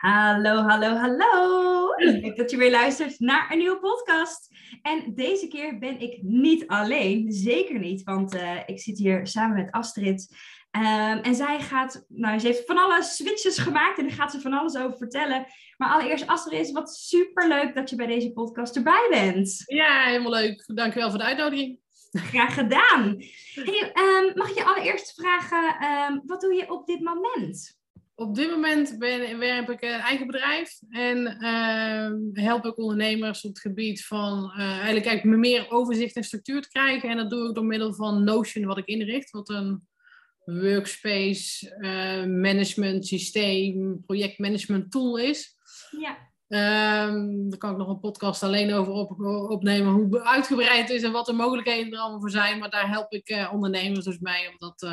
Hallo, hallo, hallo. Leuk dat je weer luistert naar een nieuwe podcast. En deze keer ben ik niet alleen, zeker niet, want uh, ik zit hier samen met Astrid. Um, en zij gaat, nou, ze heeft van alle switches gemaakt en daar gaat ze van alles over vertellen. Maar allereerst, Astrid, wat super leuk dat je bij deze podcast erbij bent. Ja, helemaal leuk. Dankjewel voor de uitnodiging. Graag gedaan. Hey, um, mag ik je allereerst vragen, um, wat doe je op dit moment? Op dit moment ben, werk ik een eigen bedrijf en uh, help ik ondernemers op het gebied van uh, eigenlijk, eigenlijk meer overzicht en structuur te krijgen. En dat doe ik door middel van Notion, wat ik inricht, wat een workspace, uh, management systeem, projectmanagement tool is. Ja. Um, daar kan ik nog een podcast alleen over op, opnemen, hoe uitgebreid het is en wat de mogelijkheden er allemaal voor zijn. Maar daar help ik uh, ondernemers dus mee om dat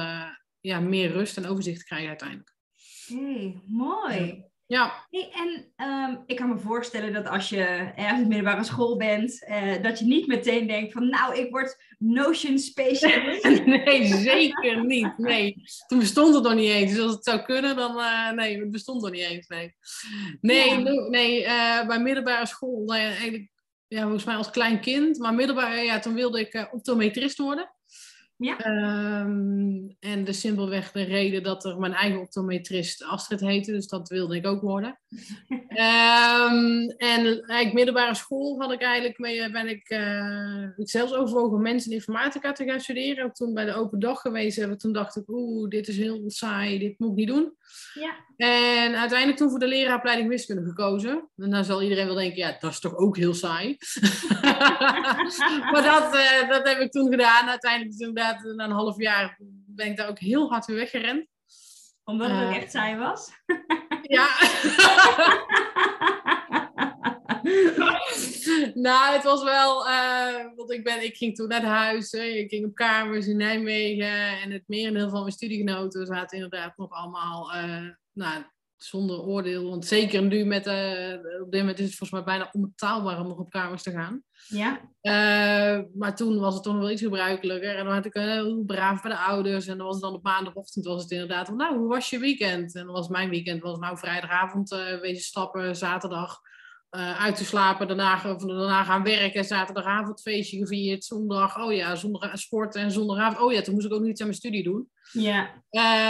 ja, meer rust en overzicht te krijgen uiteindelijk. Hey, mooi. Ja. Hey, en um, ik kan me voorstellen dat als je ergens in middelbare school bent, uh, dat je niet meteen denkt van nou, ik word Notion specialist. nee, zeker niet. Nee, toen bestond het nog niet eens. Dus als het zou kunnen, dan uh, nee, het bestond nog niet eens. Nee, nee, ja. nee, nee uh, bij middelbare school, eigenlijk, ja, volgens mij als klein kind, maar middelbare, ja, toen wilde ik optometrist worden. Ja. Um, en de simpelweg de reden dat er mijn eigen optometrist Astrid heette, dus dat wilde ik ook worden. um, en eigenlijk middelbare school had ik eigenlijk mee, ben ik, uh, ik zelfs overwogen mensen informatica te gaan studeren. Ook toen bij de open dag geweest hebben, toen dacht ik, oeh, dit is heel saai, dit moet ik niet doen. Ja. En uiteindelijk toen voor de leraaropleiding wiskunde gekozen. En dan zal iedereen wel denken, ja, dat is toch ook heel saai. maar dat, uh, dat heb ik toen gedaan. Uiteindelijk inderdaad, na een half jaar ben ik daar ook heel hard weer weggerend. Omdat het uh, ook echt saai was? ja. nou, het was wel, uh, want ik, ben, ik ging toen naar huis, hè. ik ging op kamers in Nijmegen en het merendeel van mijn studiegenoten zaten inderdaad nog allemaal, uh, nou, zonder oordeel. Want zeker nu met, uh, op dit moment is het volgens mij bijna onbetaalbaar om nog op kamers te gaan. Ja. Uh, maar toen was het toch nog wel iets gebruikelijker. En dan had ik heel braaf bij de ouders. En dan was het dan op maandagochtend was het inderdaad van, nou, hoe was je weekend? En dan was mijn weekend, was nou vrijdagavond uh, wezen stappen, zaterdag uh, uit te slapen, daarna, daarna gaan werken, zaterdagavond feestje gevierd, zondag, oh ja, zondag sport en zondagavond, oh ja, toen moest ik ook niet aan mijn studie doen. Ja.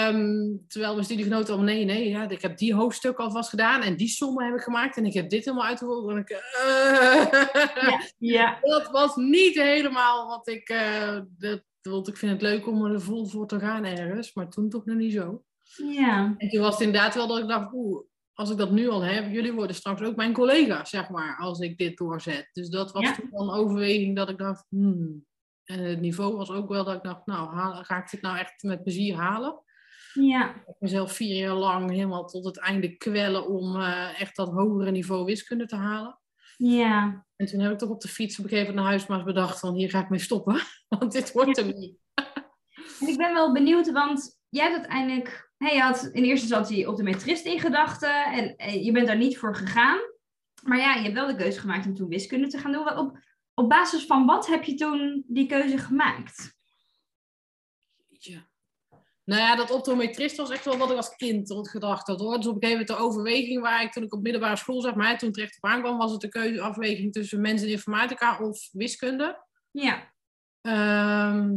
Um, terwijl mijn studiegenoten al, nee, nee, ja, ik heb die hoofdstuk alvast gedaan en die sommen heb ik gemaakt en ik heb dit helemaal uitgevoerd. En ik, uh, ja, ja. Dat was niet helemaal wat ik, uh, dat, want ik vind het leuk om er vol voor te gaan ergens, maar toen toch nog niet zo. Ja. En toen was het inderdaad wel dat ik dacht, oeh, als ik dat nu al heb, jullie worden straks ook mijn collega's, zeg maar, als ik dit doorzet. Dus dat was Ja. toen wel een overweging dat ik dacht, hmm. En het niveau was ook wel dat ik dacht, nou, haal- ga ik dit nou echt met plezier halen? Ja. Ik heb mezelf vier jaar lang helemaal tot het einde kwellen om eh, echt dat hogere niveau wiskunde te halen. Ja. En toen heb ik toch op de fiets op een gegeven moment naar huis maar eens bedacht van, hier ga ik mee stoppen, want dit wordt hem niet. En ik ben wel benieuwd, want jij hebt uiteindelijk, hey, je had in eerste instantie optometrist in gedachten en je bent daar niet voor gegaan. Maar ja, je hebt wel de keuze gemaakt om toen wiskunde te gaan doen. Op, op basis van wat heb je toen die keuze gemaakt? Ja. Nou ja, dat optometrist was echt wel wat ik als kind tot gedacht had hoor. Dus op een gegeven moment de overweging waar ik toen ik op middelbare school zeg maar, toen terecht op aankwam, was het de keuze afweging tussen mensen in informatica of wiskunde. Ja. Ehm,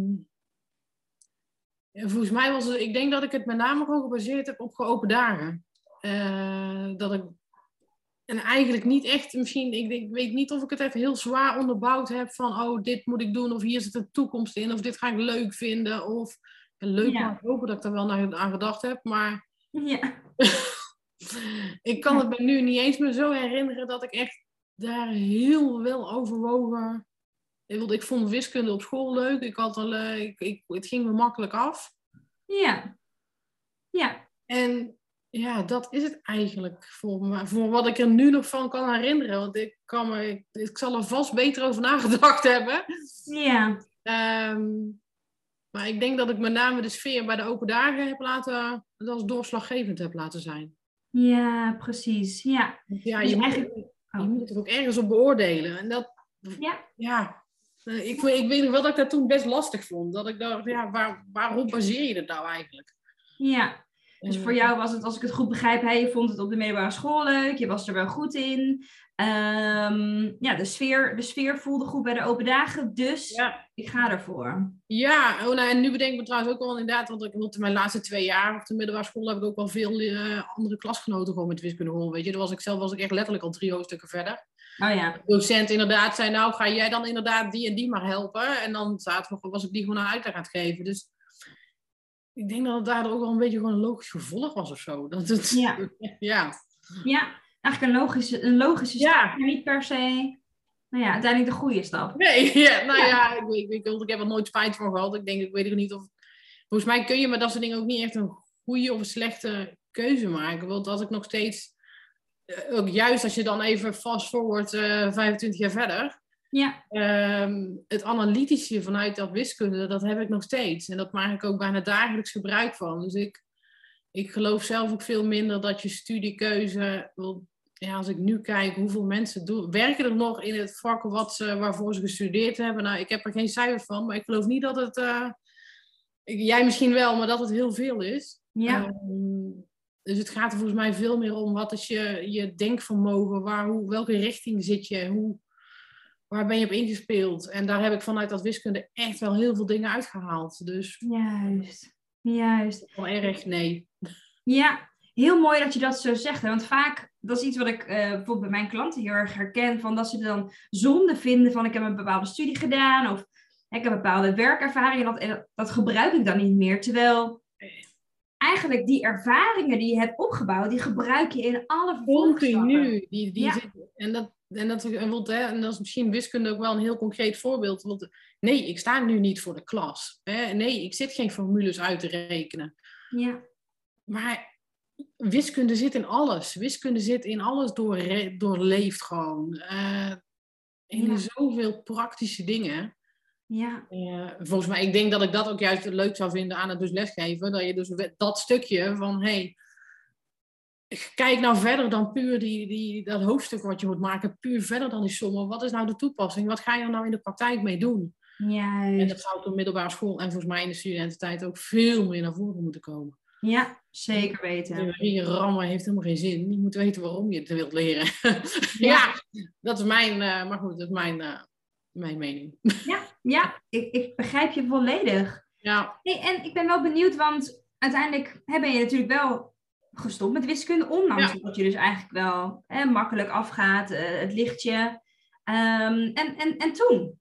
volgens mij was het, ik denk dat ik het met name gewoon gebaseerd heb op geopen dagen. Eh, dat ik, en eigenlijk niet echt, misschien, ik, ik weet niet of ik het even heel zwaar onderbouwd heb van, oh, dit moet ik doen, of hier zit een toekomst in, of dit ga ik leuk vinden, of leuk, Ja. maar ik hoop dat ik er wel naar, aan gedacht heb, maar Ja. ik kan het me nu niet eens meer zo herinneren dat ik echt daar heel wel overwogen ik, ik vond wiskunde op school leuk. Ik had al, eh, ik, ik, het ging me makkelijk af. Ja. Ja. En ja, dat is het eigenlijk voor, me, voor wat ik er nu nog van kan herinneren. Want ik, kan me, ik, ik zal er vast beter over nagedacht hebben. Ja. Ehm, maar ik denk dat ik met name de sfeer bij de open dagen heb laten, dat als doorslaggevend heb laten zijn. Ja, precies. Ja. Ja, Dus je, moet, je moet het ook ergens op beoordelen. En dat, Ja. ja, ik, ik weet nog wel dat ik dat toen best lastig vond. Dat ik dacht, ja, waar, waarop baseer je het nou eigenlijk? Ja. Dus voor jou was het, als ik het goed begrijp, hè, je vond het op de middelbare school leuk, je was er wel goed in. Ehm, ja, de sfeer, de sfeer voelde goed bij de open dagen, dus Ja, ik ga ervoor. ja oh, nou, en nu bedenk ik me trouwens ook wel inderdaad, want ik, in mijn laatste twee jaar op de middelbare school heb ik ook wel veel eh, andere klasgenoten gewoon met wiskunde gehoord. Weet je, daar was ik zelf was ik echt letterlijk al drie hoofdstukken verder. Oh ja, De docent inderdaad zei, nou ga jij dan inderdaad die en die maar helpen. En dan zaterdag was ik die gewoon een uitleg aan het geven. Dus ik denk dat het daardoor ook wel een beetje gewoon een logisch gevolg was of zo. Dat het, Ja. ja. ja. Eigenlijk een logische, een logische stap, Ja. maar niet per se, nou ja, uiteindelijk de goede stap. Nee, ja, nou Ja. ja, ik, ik, ik, ik heb er nooit spijt van gehad. Ik denk, ik weet ook niet of... Volgens mij kun je met dat soort dingen ook niet echt een goede of een slechte keuze maken. Want als ik nog steeds... eh, Ook juist als je dan even fast forward eh 25 jaar verder... Ja, Ehm, het analytische vanuit dat wiskunde, dat heb ik nog steeds. En dat maak ik ook bijna dagelijks gebruik van. Dus ik, ik geloof zelf ook veel minder dat je studiekeuze... Ja, als ik nu kijk hoeveel mensen doen, werken er nog in het vak wat ze, waarvoor ze gestudeerd hebben. Nou, ik heb er geen cijfers van, maar ik geloof niet dat het... eh, jij misschien wel, maar dat het heel veel is. ja, Ehm, dus het gaat er volgens mij veel meer om wat is je, je denkvermogen, waar, hoe, welke richting zit je, hoe, waar ben je op ingespeeld. En daar heb ik vanuit dat wiskunde echt wel heel veel dingen uitgehaald. Dus juist, juist. wel erg nee. Ja, heel mooi dat je dat zo zegt. Hè? Want vaak, dat is iets wat ik eh, bijvoorbeeld bij mijn klanten heel erg herken. Van dat ze dan zonde vinden van ik heb een bepaalde studie gedaan. Of ik heb een bepaalde werkervaring. En dat, en dat gebruik ik dan niet meer. Terwijl eigenlijk die ervaringen die je hebt opgebouwd, die gebruik je in alle. Continu. Die, die Ja. zit, en, dat, en, dat, en, wat, hè, en dat is misschien wiskunde ook wel een heel concreet voorbeeld. Want nee, ik sta nu niet voor de klas. Hè? Nee, ik zit geen formules uit te rekenen. Ja, Maar wiskunde zit in alles. Wiskunde zit in alles door, doorleefd gewoon. Eh in Ja. zoveel praktische dingen. Ja, Eh, volgens mij, ik denk dat ik dat ook juist leuk zou vinden aan het dus lesgeven. Dat je dus dat stukje van, hey, kijk nou verder dan puur die, die, dat hoofdstuk wat je moet maken. Puur verder dan die sommen. Wat is nou de toepassing? Wat ga je er nou in de praktijk mee doen? En juist. dat zou op de middelbare school en volgens mij in de studententijd ook veel meer naar voren moeten komen. Ja, zeker weten. Theorie rammen heeft helemaal geen zin. Je moet weten waarom je het wilt leren. Ja. ja, dat is mijn, eh, maar goed, dat is mijn, eh, mijn mening. Ja, ja ik, ik begrijp je volledig. Ja, Hey, en ik ben wel benieuwd, want uiteindelijk ben je natuurlijk wel gestopt met wiskunde, ondanks Ja. dat je dus eigenlijk wel hè, makkelijk afgaat, eh, het lichtje. Ehm, en, en, en toen?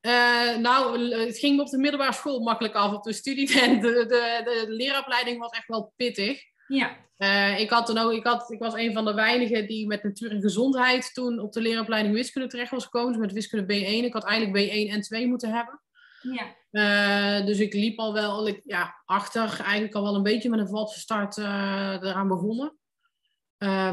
Eh, nou, het ging op de middelbare school makkelijk af. Op de studie, de, de, de, leraaropleiding was echt wel pittig. Ja, Eh, ik, had toen ook, ik, had, ik was een van de weinigen die met natuur en gezondheid toen op de leraaropleiding wiskunde terecht was gekomen. Dus met wiskunde B1. Ik had eigenlijk B1 en 2 moeten hebben. ja, Eh, dus ik liep al wel ik, ja, achter, eigenlijk al wel een beetje met een valse start eh, eraan begonnen.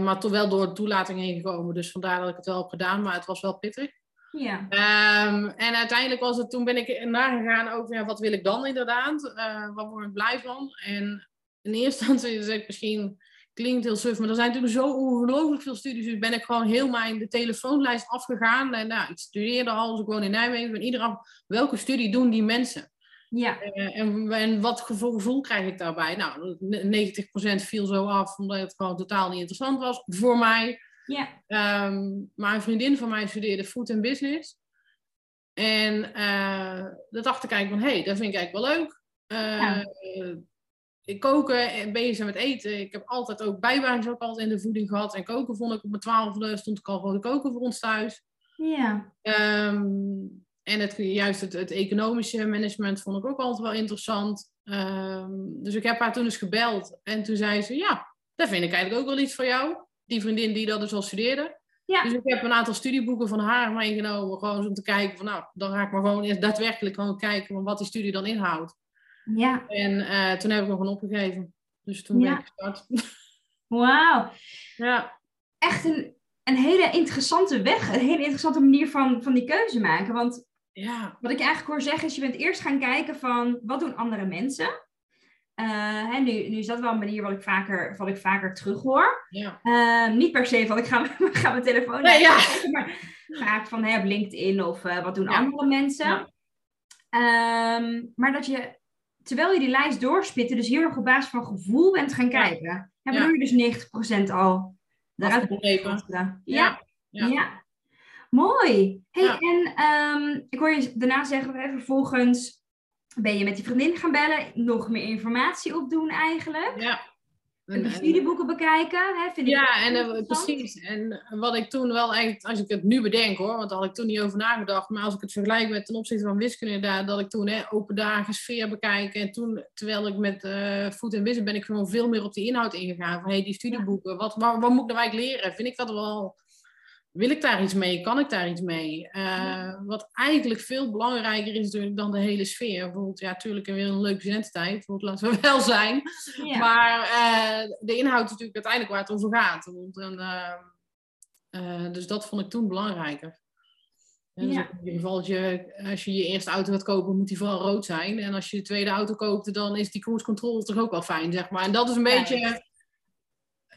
Maar toch wel door de toelating heen gekomen. Dus vandaar dat ik het wel heb gedaan, maar het was wel pittig. ja, Ehm, en uiteindelijk was het, toen ben ik nagegaan over ja, wat wil ik dan inderdaad? Eh waar word ik blij van? En in eerste instantie is het misschien klinkt heel suf, maar er zijn natuurlijk zo ongelooflijk veel studies. Dus ben ik gewoon heel mijn de telefoonlijst afgegaan. En nou, ik studeerde al, dus ik woon in Nijmegen. Ik ben iedereen welke studie doen die mensen? ja, Eh, en, en wat gevoel, gevoel krijg ik daarbij? Nou, 90% viel zo af, omdat het gewoon totaal niet interessant was voor mij. ja, Ehm, maar een vriendin van mij studeerde food and business. En eh dat dacht ik eigenlijk van, hé, hey, dat vind ik eigenlijk wel leuk. Ja. Ik koken en bezig met eten. Ik heb altijd ook bijbaantjes ook altijd in de voeding gehad. En koken vond ik op mijn twaalfde, stond ik al gewoon te koken voor ons thuis. ja, Ehm, en het, juist het, het economische management vond ik ook altijd wel interessant. Ehm, dus ik heb haar toen eens gebeld. En toen zei ze, ja, dat vind ik eigenlijk ook wel iets voor jou. Die vriendin die dat dus al studeerde. Ja. Dus ik heb een aantal studieboeken van haar meegenomen, gewoon om te kijken van, nou, dan ga ik maar gewoon daadwerkelijk gewoon kijken van wat die studie dan inhoudt. Ja, En eh, toen heb ik nog een opgegeven. Dus toen ben ik gestart. wauw. ja. Echt een, een hele interessante weg, een hele interessante manier van, van die keuze maken. Want Ja. wat ik eigenlijk hoor zeggen is, je bent eerst gaan kijken van, wat doen andere mensen? Eh, hè, nu, nu is dat wel een manier wat ik vaker, wat ik vaker terug hoor. Ja. Ehm, niet per se van ik ga, ga mijn telefoon Nee, ja. kijken, maar vaak van op LinkedIn of eh, wat doen Ja. andere mensen. Ehm, maar dat je, terwijl je die lijst doorspitte, dus heel erg op basis van gevoel bent gaan kijken. Ja, waardoor je dus 90% al Afgebleven. gefilterd. Ja. Ja. Ja. ja. Mooi. Hey, en ehm, ik hoor je daarna zeggen, hè, vervolgens ben je met die vriendin gaan bellen, nog meer informatie opdoen eigenlijk. Ja. En studieboeken bekijken, hè, vind ik Ja, ook en eh, precies. En wat ik toen wel eigenlijk, als ik het nu bedenk hoor, want daar had ik toen niet over nagedacht, maar als ik het vergelijk met ten opzichte van wiskunde, daar, dat ik toen hè, open dagen, sfeer bekijken. En toen, terwijl ik met eh voet en wiskunde ben ik gewoon veel meer op die inhoud ingegaan. Van hey, die studieboeken, wat, wat, wat moet ik nou eigenlijk leren? Vind ik dat wel, wil ik daar iets mee? Kan ik daar iets mee? Eh, Wat eigenlijk veel belangrijker is natuurlijk dan de hele sfeer. Bijvoorbeeld, ja, natuurlijk weer een leuke studententijd, bijvoorbeeld, laten we wel zijn. Ja. Maar eh, de inhoud is natuurlijk uiteindelijk waar het over gaat. En, eh, dus dat vond ik toen belangrijker. Dus in ieder geval, als je, als je je eerste auto gaat kopen, moet die vooral rood zijn. En als je je tweede auto koopt, dan is die cruise control toch ook wel fijn, zeg maar. En dat is een beetje...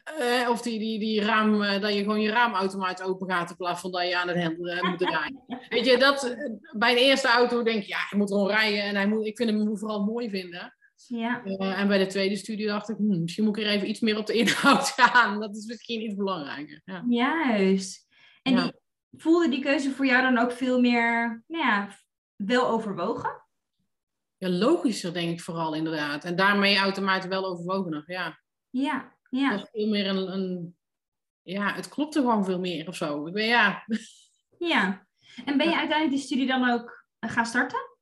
eh, of die, die, die raam, eh, dat je gewoon je raamautomaat open gaat in plaats van dat je aan het hendel eh, moet draaien. Weet je, dat, eh, bij een eerste auto denk je, ja, je moet gewoon rijden en hij moet, ik vind hem vooral mooi vinden. ja. En bij de tweede studie dacht ik, hmm, misschien moet ik er even iets meer op de inhoud gaan. Dat is misschien iets belangrijker. Ja. Juist. En Ja. die, voelde die keuze voor jou dan ook veel meer, nou ja, wel overwogen? ja, logischer denk ik vooral inderdaad. En daarmee automatisch wel overwogener. Ja, Ja, ja. dat veel meer een, een... Ja, het klopte gewoon veel meer of zo. Ik ben, ja, Ja. En ben je uiteindelijk die studie dan ook eh, gaan starten?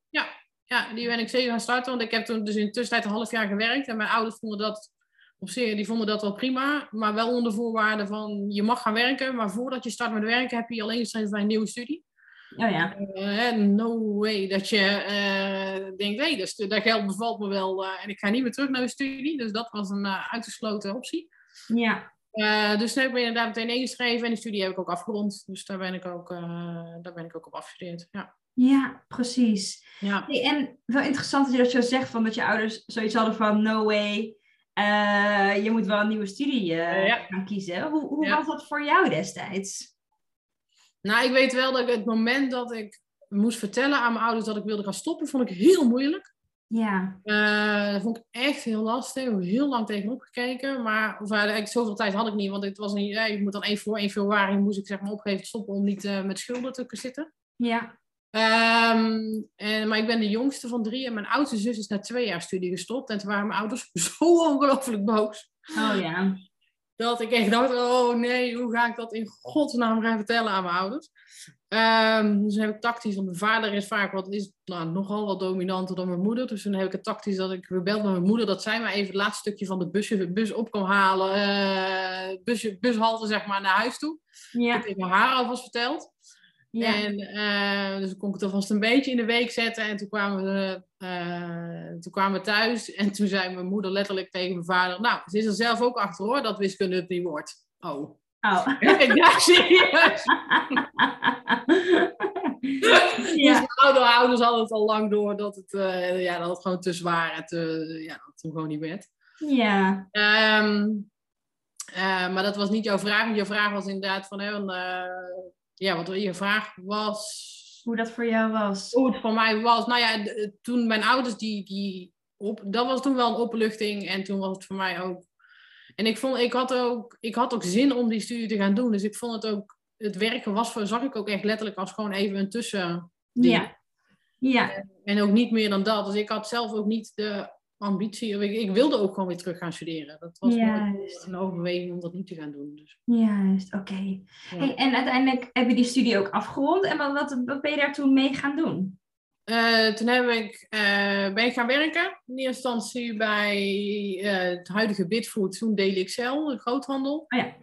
ja, die ben ik zeker gaan starten. Want ik heb toen dus in de tussentijd een half jaar gewerkt. En mijn ouders vonden dat op zich, die vonden dat wel prima. Maar wel onder voorwaarde van, je mag gaan werken. Maar voordat je start met werken, heb je alleen geschreven bij een nieuwe studie. Oh ja. Eh, no way dat je eh, denkt, nee, dat, dat geld bevalt me wel eh, en ik ga niet meer terug naar de studie. Dus dat was een uitgesloten optie. Ja. Dus toen heb ik me inderdaad meteen ingeschreven en die studie heb ik ook afgerond. Dus daar ben ik ook, daar ben ik ook op afgestudeerd. Ja. Ja, precies. Ja. Hey, en wel interessant dat je dat zo zegt, van dat je ouders zoiets hadden van no way, je moet wel een nieuwe studie ja. gaan kiezen. Hoe, hoe Ja. was dat voor jou destijds? Nou, ik weet wel dat ik het moment dat ik moest vertellen aan mijn ouders dat ik wilde gaan stoppen, vond ik heel moeilijk. Ja, Eh, dat vond ik echt heel lastig. Ik heb heel lang tegenop gekeken. Maar of, eh, eigenlijk zoveel tijd had ik niet. Want het was niet, ja, je moet dan 1 voor 1 februari moest ik zeg maar opgeven stoppen om niet eh, met schulden te zitten. ja, Ehm, en, maar ik ben de jongste van drie en mijn oudste zus is na twee jaar studie gestopt. En toen waren mijn ouders zo ongelooflijk boos. oh ja. Dat ik echt dacht, oh nee, hoe ga ik dat in godsnaam gaan vertellen aan mijn ouders? Ehm, dus heb ik tactisch, want mijn vader is vaak wat, is nou, nogal wat dominanter dan mijn moeder. Dus toen heb ik het tactisch dat ik gebeld met mijn moeder dat zij mij even het laatste stukje van de busje, bus op kon halen. eh busje, bushalte zeg maar naar huis toe. Ik Ja, heb tegen haar alvast verteld. Ja. En eh, dus kon ik het alvast een beetje in de week zetten. En toen kwamen, we, eh, toen kwamen we thuis. En toen zei mijn moeder letterlijk tegen mijn vader... Nou, ze is er zelf ook achter hoor, dat wiskunde het niet wordt. Oh. Oh. ik dacht serieus. Dus ja, mijn oude ouders hadden het al lang door dat het, eh, ja, dat het gewoon te zwaar en te, ja, dat het hem gewoon niet werd. ja, Ehm, eh, maar dat was niet jouw vraag. Want jouw vraag was inderdaad van... Hè, van ja, wat je vraag was... hoe dat voor jou was. hoe het voor mij was. Nou ja, d- toen mijn ouders die, die op, dat was toen wel een opluchting en toen was het voor mij ook. En ik vond, ik had ook, ik had ook zin om die studie te gaan doen. Dus ik vond het ook, het werken was voor, zag ik ook echt letterlijk als gewoon even een tussen. Ja, ja, En ook niet meer dan dat. Dus ik had zelf ook niet de ambitie. Ik, ik wilde ook gewoon weer terug gaan studeren. Dat was Juist. een overweging om dat niet te gaan doen. Dus, juist, oké. ja. Hey, en uiteindelijk heb je die studie ook afgerond. En wat, wat, ben je daar toen mee gaan doen? Eh, toen heb ik, eh, ben ik gaan werken. In eerste instantie bij eh, het huidige Bitfood, toen DLXL, de groothandel. Oh ja.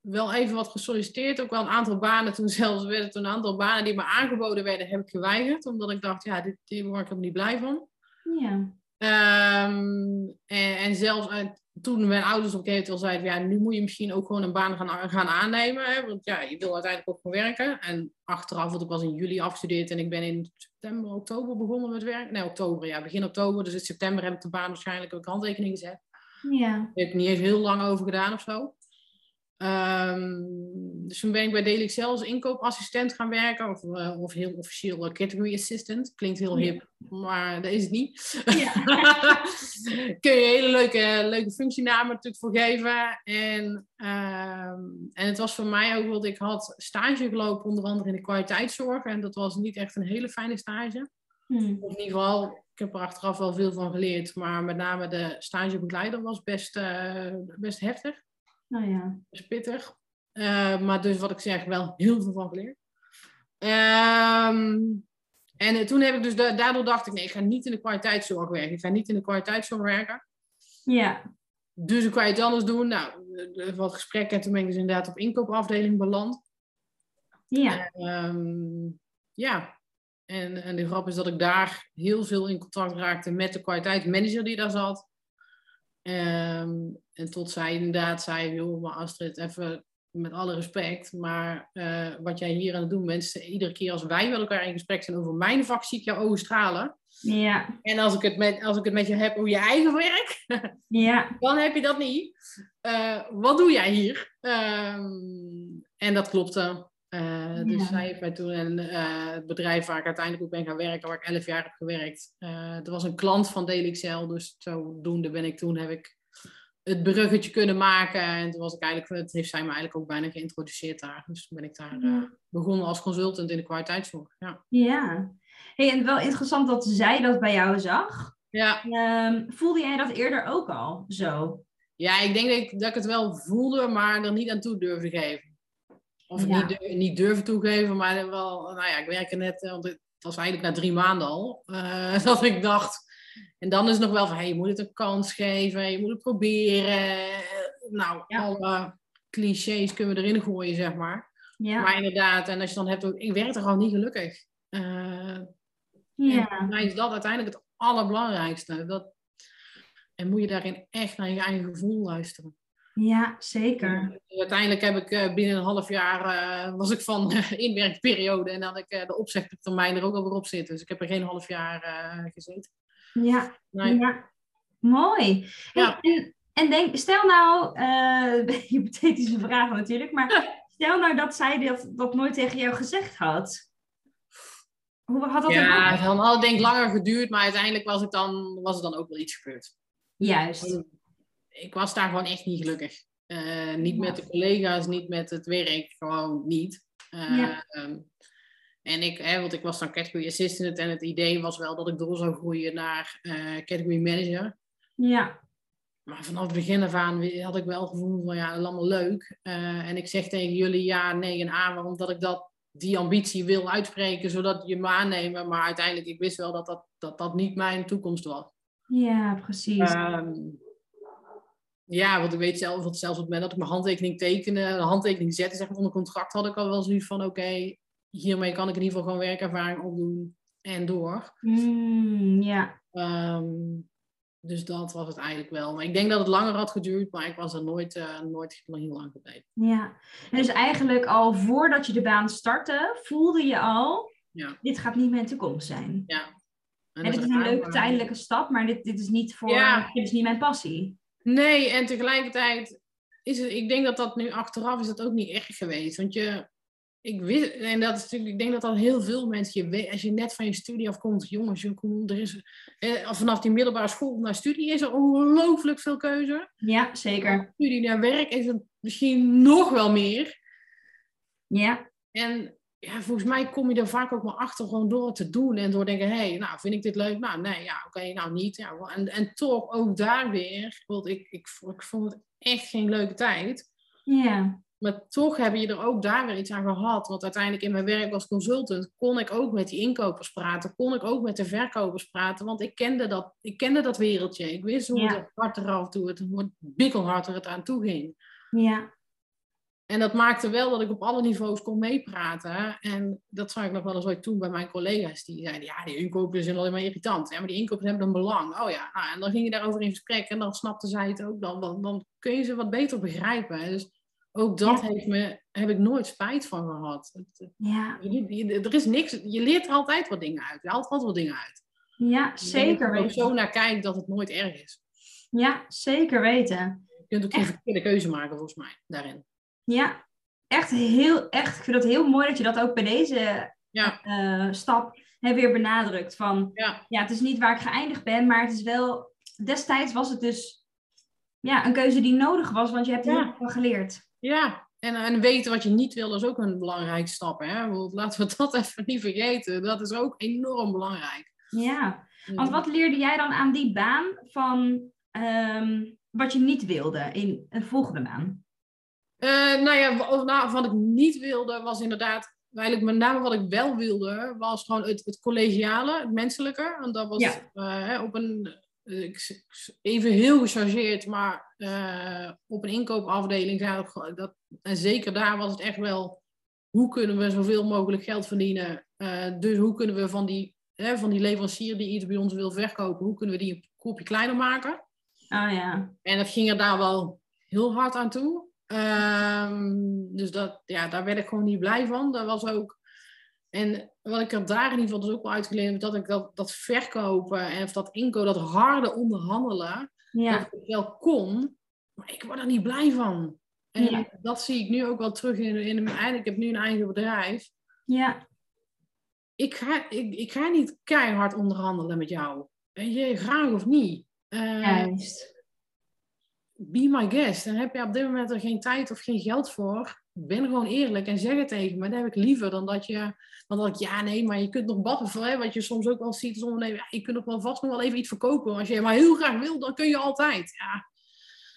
Wel even wat gesolliciteerd. Ook wel een aantal banen. Toen zelfs werden toen een aantal banen die me aangeboden werden, heb ik geweigerd. Omdat ik dacht, ja, dit, hier word ik er niet blij van. Ja. Ehm, en, en zelfs eh, toen mijn ouders op een gegeven moment zeiden, ja, nu moet je misschien ook gewoon een baan gaan, gaan aannemen. Hè? Want ja, je wil uiteindelijk ook gaan werken. En achteraf, want ik was in juli afgestudeerd en ik ben in september, oktober begonnen met werken. Nee, oktober, ja, begin oktober. Dus in september heb ik de baan waarschijnlijk ook handtekening gezet. Ja. Daar heb ik niet eens heel lang over gedaan of zo. Ehm, dus toen ben ik bij DLXL als inkoopassistent gaan werken, of, eh, of heel officieel uh, category assistant. Klinkt heel hip, maar dat is het niet. Ja. Kun je hele leuke, leuke functienamen natuurlijk voor geven. En, ehm, en het was voor mij ook, want ik had stage gelopen, onder andere in de kwaliteitszorg. En dat was niet echt een hele fijne stage. Hm. Of in ieder geval, ik heb er achteraf wel veel van geleerd. Maar met name de stagebegeleider was best, eh, best heftig. Nou ja. is pittig. Eh, maar dus wat ik zeg, wel heel veel van geleerd. Ehm, en eh, toen heb ik dus, da- daardoor dacht ik, nee, ik ga niet in de kwaliteitszorg werken. Ik ga niet in de kwaliteitszorg werken. Ja. Dus ik kan iets anders doen. Nou, wat gesprekken en toen ben ik dus inderdaad op inkoopafdeling beland. Ja. Ehm, ja, en, en de grap is dat ik daar heel veel in contact raakte met de kwaliteitsmanager die daar zat. Ehm, en tot zij inderdaad zei, joh, maar Astrid, even met alle respect, maar eh, wat jij hier aan het doen bent, iedere keer als wij met elkaar in gesprek zijn over mijn vak, zie ik jouw ogen stralen. Ja. En als ik het met, als ik het met je heb over je eigen werk, Ja. dan heb je dat niet. Eh, wat doe jij hier? Ehm, en dat klopte. Eh, dus Ja. zij heeft mij toen en eh, het bedrijf waar ik uiteindelijk ook ben gaan werken, waar ik elf jaar heb gewerkt. eh er was een klant van DLXL, dus zodoende ben ik toen heb ik het bruggetje kunnen maken. En toen was ik eigenlijk, het heeft zij me eigenlijk ook bijna geïntroduceerd daar. Dus toen ben ik daar eh, Ja. begonnen als consultant in de kwaliteitszorg. Ja. Ja. Hey, en wel interessant dat zij dat bij jou zag. Ja, Ehm, voelde jij dat eerder ook al zo? ja, ik denk dat ik, dat ik het wel voelde, maar er niet aan toe durfde geven. Of Ja. niet, niet durven toegeven, maar wel, nou ja, ik werkte net, eh, want het was eigenlijk na drie maanden al, eh, dat ik dacht. En dan is het nog wel van, hey, je moet het een kans geven, je moet het proberen. Eh, Nou, Ja. alle clichés kunnen we erin gooien, zeg maar. Ja. Maar inderdaad, en als je dan hebt, ik werd er gewoon niet gelukkig. En ja. voor mij is dat uiteindelijk het allerbelangrijkste. Dat, en moet je daarin echt naar je eigen gevoel luisteren. Ja, zeker. Dus uiteindelijk heb ik eh, binnen een half jaar eh, was ik van eh, inwerkperiode en had ik eh, de opzegtermijn er ook alweer op zitten. Dus ik heb er geen half jaar eh, gezeten. Ja. Nee. Ja. Mooi. Ja. en, en denk, stel nou, eh hypothetische vragen natuurlijk, maar stel nou dat zij dat, dat nooit tegen jou gezegd had. Hoe had dat dan Ja, het had al denk ik langer geduurd, maar uiteindelijk was, ik dan, was er dan ook wel iets gebeurd. Juist. Ik was daar gewoon echt niet gelukkig. Eh, niet met de collega's, niet met het werk, gewoon niet. Eh, Ja. ehm, en ik, hè, want ik was dan category assistant en het idee was wel dat ik door zou groeien naar eh, category manager. Ja. Maar vanaf het begin af aan had ik wel het gevoel van ja, dat is allemaal leuk. En ik zeg tegen jullie ja, nee en a, waarom dat ik dat, die ambitie wil uitspreken, zodat je me aannemen. Maar uiteindelijk, ik wist wel dat dat, dat, dat niet mijn toekomst was. Ja, precies. Ehm, ja, want ik weet zelf, zelfs op het moment dat ik mijn handtekening tekende, een handtekening zette, zeg maar onder contract, had ik al wel zoiets van oké, hiermee kan ik in ieder geval gewoon werkervaring opdoen en door. Mm, ja. Ehm, dus dat was het eigenlijk wel. Maar ik denk dat het langer had geduurd, maar ik was er nooit, eh, nooit heel lang gebleven. Ja, en dus eigenlijk al voordat je de baan startte, voelde je al, Ja. dit gaat niet mijn toekomst zijn. Ja. En dat dit is een leuke tijdelijke stap, maar dit, dit is niet voor, Ja. dit is niet mijn passie. Nee, en tegelijkertijd is het, ik denk dat dat nu achteraf is dat ook niet erg geweest. Want je, ik wist, en dat is natuurlijk, ik denk dat dat heel veel mensen, je weet, als je net van je studie afkomt, jongens, je, kom- er is, eh, vanaf die middelbare school naar studie is er ongelooflijk veel keuze. Ja, zeker. Studie naar werk is er misschien nog wel meer. Ja, En ja, volgens mij kom je er vaak ook maar achter gewoon door te doen en door te denken, hé, hey, nou, vind ik dit leuk? Nou, nee, ja, oké, nou niet. Ja, en, en toch ook daar weer, want ik, ik, ik vond het echt geen leuke tijd. ja, Maar toch heb je er ook daar weer iets aan gehad. Want uiteindelijk in mijn werk als consultant kon ik ook met die inkopers praten. Kon ik ook met de verkopers praten. Want ik kende dat, ik kende dat wereldje. Ik wist hoe Ja. het hard eraf toe, het, hoe het bikkelhard er het aan toe ging. ja, En dat maakte wel dat ik op alle niveaus kon meepraten. En dat zag ik nog wel eens ooit toen bij mijn collega's. Die zeiden, ja, die inkopen zijn alleen maar irritant. Ja, maar die inkopen hebben een belang. Oh ja, nou, en dan ging je daarover in gesprek. En dan snapte zij het ook. Dan, dan, dan kun je ze wat beter begrijpen. Dus ook dat heeft me, heb ik nooit spijt van gehad. Ja. Je, er is niks, je leert er altijd wat dingen uit. Je haalt altijd wat dingen uit. Ja, zeker weten. zo naar kijkt dat het nooit erg is. Ja, zeker weten. Je kunt ook geen verkeerde keuze maken, volgens mij, daarin. Ja, echt heel, echt. Ik vind het heel mooi dat je dat ook bij deze ja. uh, stap hè, weer benadrukt. Van, ja. ja, het is niet waar ik geëindigd ben, maar het is wel... Destijds was het dus ja, een keuze die nodig was, want je hebt er heel veel geleerd. Ja, en, en weten wat je niet wil is ook een belangrijke stap. Hè? Laten we dat even niet vergeten. Dat is ook enorm belangrijk. Ja, want wat leerde jij dan aan die baan van um, wat je niet wilde in een volgende baan? Uh, nou ja, nou, wat ik niet wilde was inderdaad, eigenlijk met name wat ik wel wilde, was gewoon het, het collegiale, het menselijke. En dat was ja. uh, op een, even heel gechargeerd, maar uh, op een inkoopafdeling, dat, en zeker daar was het echt wel, hoe kunnen we zoveel mogelijk geld verdienen? dus hoe kunnen we van die, van die leverancier die iets bij ons wil verkopen, hoe kunnen we die een kopje kleiner maken? Oh ja. En dat ging er daar wel heel hard aan toe. Um, dus dat, ja, daar werd ik gewoon niet blij van. Dat was ook... En wat ik er daar in ieder geval dus ook wel uitgeleerd heb, dat ik dat, dat verkopen en of dat inko, dat harde onderhandelen, ja. dat ik wel kon, maar ik word er niet blij van. En Ja. dat zie ik nu ook wel terug in, in mijn eigen, ik heb nu een eigen bedrijf. Ja. Ik ga, ik, ik ga niet keihard onderhandelen met jou. Weet je, graag of niet. Uh, Juist. Be my guest. Dan heb je op dit moment er geen tijd of geen geld voor. Ben gewoon eerlijk en zeg het tegen me. Dat heb ik liever dan dat je... Dan dat ik, ja nee, maar je kunt nog hè, wat je soms ook wel ziet als ondernemer. Ja, je kunt nog wel vast nog wel even iets verkopen. Als je maar heel graag wil, dan kun je altijd. Ja,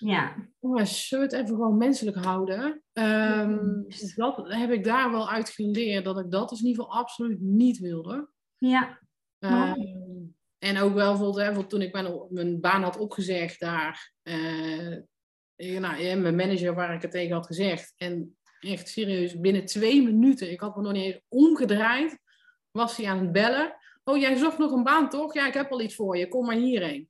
Ja. jongens, zullen we het even gewoon menselijk houden? Um, dat heb ik daar wel uit geleerd. Dat ik dat dus in ieder geval absoluut niet wilde. Ja. Um, en ook wel bijvoorbeeld, toen ik mijn, mijn baan had opgezegd daar. Uh, nou, mijn manager waar ik het tegen had gezegd. En echt serieus, binnen twee minuten, ik had me nog niet eens omgedraaid, was hij aan het bellen. Oh, jij zocht nog een baan toch? Ja, ik heb al iets voor je, kom maar hierheen.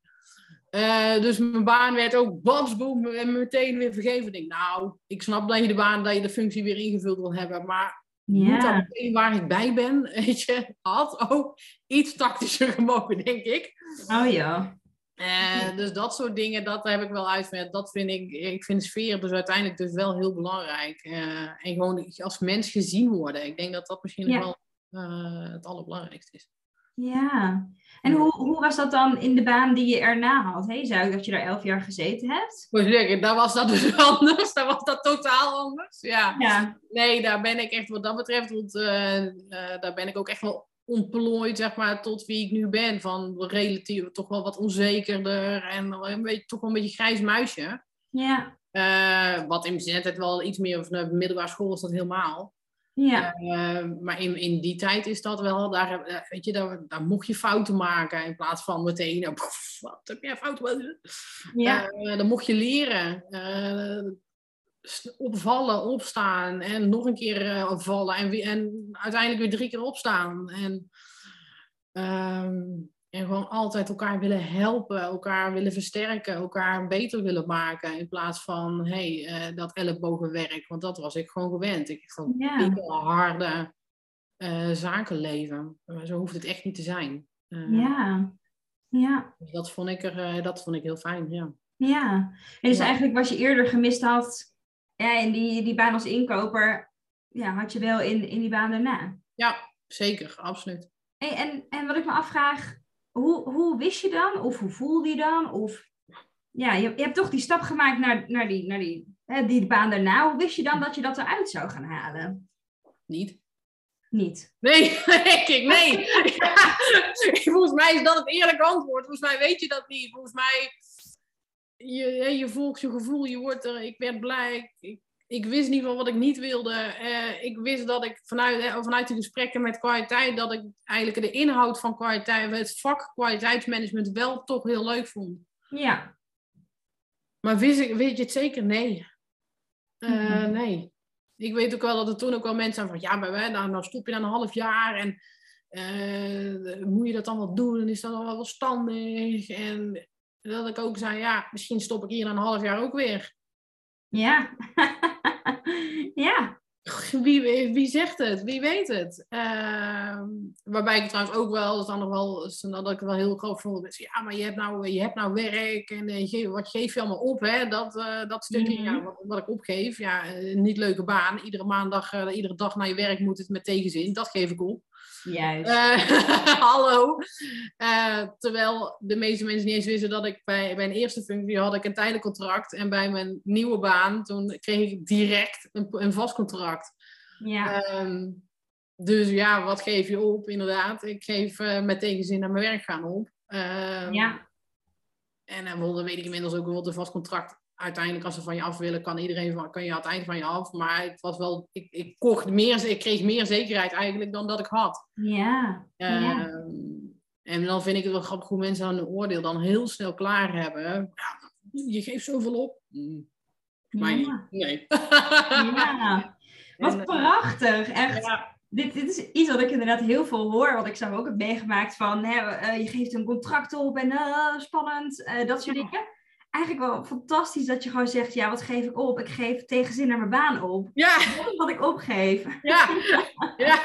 Uh, dus mijn baan werd ook babsboom en meteen weer vergeven. Nou, ik snap dat je de baan, dat je de functie weer ingevuld wil hebben, maar Ja. moet meteen waar ik bij ben, weet je, had ook iets tactischer gemogen, denk ik. Oh ja. Uh, dus dat soort dingen, dat heb ik wel uitgewerkt. Dat vind ik, ik vind sfeer dus uiteindelijk dus wel heel belangrijk. Uh, en gewoon als mens gezien worden. Ik denk dat dat misschien Ja. wel uh, het allerbelangrijkste is. Ja. En hoe, hoe was dat dan in de baan die je erna had? Hey, zei ik dat je daar elf jaar gezeten hebt? Moet zeggen, daar was dat dus anders. Daar was dat totaal anders. Ja. Ja. Nee, daar ben ik echt wat dat betreft, want uh, uh, daar ben ik ook echt wel ontplooid, zeg maar, tot wie ik nu ben. Van relatief toch wel wat onzekerder en een beetje, toch wel een beetje grijs muisje. Ja. Uh, wat in mijn tijd wel iets meer, of de middelbare school is dat helemaal. Ja. Uh, maar in, in die tijd is dat wel, daar, uh, weet je, daar, daar mocht je fouten maken in plaats van meteen, uh, pff, wat heb jij fouten? Ja. dan mocht je leren. opvallen, opstaan en nog een keer vallen en, en uiteindelijk weer drie keer opstaan. En, um, en gewoon altijd elkaar willen helpen, elkaar willen versterken, elkaar beter willen maken. In plaats van hey, uh, dat ellebogenwerk, want dat was ik gewoon gewend. Ik vond Ja. harde uh, zakenleven. Maar zo hoeft het echt niet te zijn. Uh, Ja. Ja. dus dat, vond ik er, eh, dat vond ik heel fijn, ja. Ja. En dus Ja. eigenlijk wat je eerder gemist had ja, in die, die baan als inkoper, ja, had je wel in, in die baan daarna. Ja, zeker, absoluut. Hey, en, en wat ik me afvraag, hoe, hoe wist je dan? Of hoe voelde je dan? Of ja, je, je hebt toch die stap gemaakt naar, naar, die, naar die, hè, die baan daarna. Hoe wist je dan dat je dat eruit zou gaan halen? Niet. Niet. Nee, ik, nee. Ja, volgens mij is dat het eerlijke antwoord. Volgens mij weet je dat niet. Volgens mij, je, je volgt je gevoel, je wordt er, ik werd blij. Ik, ik wist niet van wat ik niet wilde. Uh, ik wist dat ik vanuit, uh, vanuit de gesprekken met kwaliteit, dat ik eigenlijk de inhoud van kwaliteit, het vak kwaliteitsmanagement wel toch heel leuk vond. Ja. Maar wist ik, weet je het zeker? Nee. Uh, Mhm. Nee. ik weet ook wel dat er toen ook wel mensen zijn van, ja, maar nou, nou stop je dan een half jaar en uh, moet je dat dan wel doen? En is dat dan wel verstandig? En dat ik ook zei, ja, misschien stop ik hier een half jaar ook weer. Ja. ja. Wie, wie zegt het? Wie weet het? Uh, waarbij ik trouwens ook wel, dat dan nog wel, dat ik wel heel groot vond. Ja, maar je hebt nou, je hebt nou werk en uh, wat geef je allemaal op? Hè? Dat, uh, dat stukje, mm -hmm. ja, wat, wat, ik opgeef. Ja, niet leuke baan. Iedere maandag, iedere dag naar je werk moet het met tegenzin. Dat geef ik op. Juist. hallo. terwijl de meeste mensen niet eens wisten dat ik bij, een eerste functie had ik een tijdelijk contract. En bij mijn nieuwe baan, toen kreeg ik direct een, een vast contract. Ja. Um, dus ja, wat geef je op? Inderdaad, ik geef uh, met tegenzin naar mijn werk gaan op. Um, ja. En dan weet ik inmiddels ook wel een vast contract. Uiteindelijk, als ze van je af willen, kan iedereen van, kan je aan het eind van je af. Maar het was wel, ik, ik kocht meer, ik kreeg meer zekerheid eigenlijk dan dat ik had. Ja. Ja. En dan vind ik het wel grappig hoe mensen dan een oordeel dan heel snel klaar hebben. Ja, je geeft zoveel op. Maar Ja. nee. Ja. Wat eh, prachtig, echt. Ja. Dit, dit is iets wat ik inderdaad heel veel hoor, want ik zelf ook heb meegemaakt van hè, eh, je geeft een contract op en eh, spannend, dat soort dingen. Eigenlijk wel fantastisch dat je gewoon zegt, ja, wat geef ik op? Ik geef tegenzin naar mijn baan op. Ja, Dat is wat ik opgeef. ja, ja.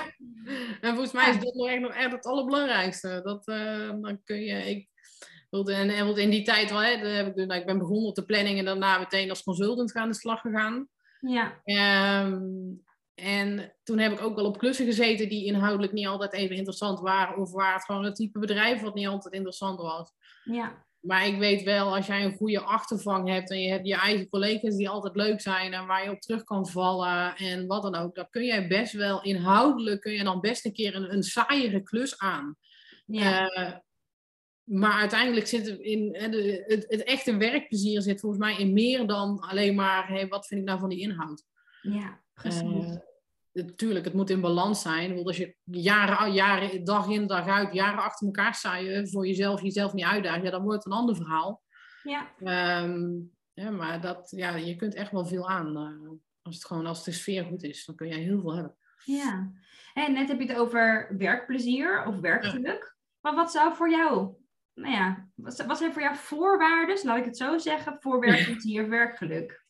En volgens mij is dat nog echt, nog echt het allerbelangrijkste. Dat, eh, dan kun je, ik, en, en bijvoorbeeld in die tijd, wel, hè, heb ik, dus- nou, ik ben begonnen op de planning en daarna meteen als consultant aan de slag gegaan. Ja, Ehm, en toen heb ik ook wel op klussen gezeten die inhoudelijk niet altijd even interessant waren. Of waar het gewoon een type bedrijf wat niet altijd interessant was. ja, Maar ik weet wel, als jij een goede achtervang hebt en je hebt je eigen collega's die altijd leuk zijn en waar je op terug kan vallen en wat dan ook, dan kun jij best wel inhoudelijk, kun je dan best een keer een, een saaiere klus aan. ja, Eh, maar uiteindelijk zit het in hè, de, het, het echte werkplezier zit volgens mij in meer dan alleen maar, hey, wat vind ik nou van die inhoud? ja, precies. Eh, Natuurlijk, het moet in balans zijn. Want als je jaren, jaren, dag in, dag uit, jaren achter elkaar saaien voor jezelf, jezelf niet uitdagen, ja, dan wordt het een ander verhaal. ja, Ehm, ja, maar dat, ja, je kunt echt wel veel aan. eh, als het gewoon, als de sfeer goed is, dan kun je heel veel hebben. ja. En net heb je het over werkplezier of werkgeluk. Maar wat zou voor jou, nou ja, wat, wat zijn voor jou voorwaarden, laat ik het zo zeggen, voor werkplezier, werkgeluk?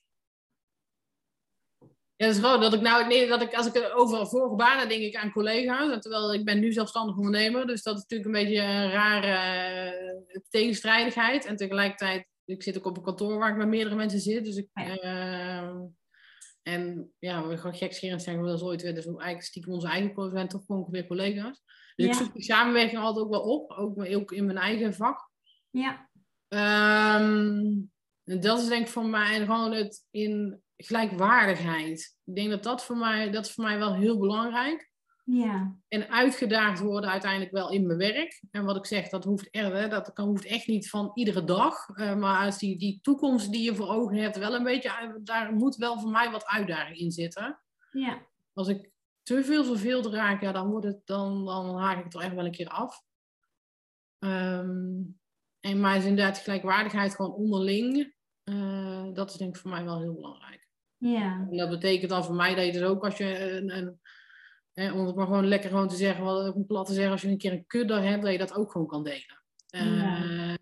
Ja, het is gewoon dat ik nou, nee, dat ik als ik over vorige banen denk ik aan collega's. En terwijl ik ben nu zelfstandig ondernemer, dus dat is natuurlijk een beetje een rare eh, tegenstrijdigheid. En tegelijkertijd, ik zit ook op een kantoor waar ik met meerdere mensen zit. Dus ik, Ja. eh, en ja, we gaan gekscherend zeggen, we dat ooit weer, dus eigenlijk stiekem onze eigen, we zijn toch gewoon weer collega's. Dus ik zoek die samenwerking altijd ook wel op, ook, ook in mijn eigen vak. Ja, Ehm, en dat is denk ik voor mij gewoon het in gelijkwaardigheid. Ik denk dat dat voor mij, dat is voor mij wel heel belangrijk. ja, En uitgedaagd worden uiteindelijk wel in mijn werk. En wat ik zeg, dat hoeft, er, dat kan, hoeft echt niet van iedere dag. Eh, maar als die, die toekomst die je voor ogen hebt, wel een beetje, uit- daar moet wel voor mij wat uitdaging in zitten. ja, Als ik te veel verveeld raak, ja, dan, wordt het, dan, dan haak ik het er echt wel een keer af. Ehm, en maar is inderdaad gelijkwaardigheid gewoon onderling. Eh, dat is denk ik voor mij wel heel belangrijk. ja, En dat betekent dan voor mij dat je dus ook als je een, een om het maar gewoon lekker gewoon te zeggen, wat plat te zeggen, als je een keer een kudder hebt, dat je dat ook gewoon kan delen. Eh, Ja.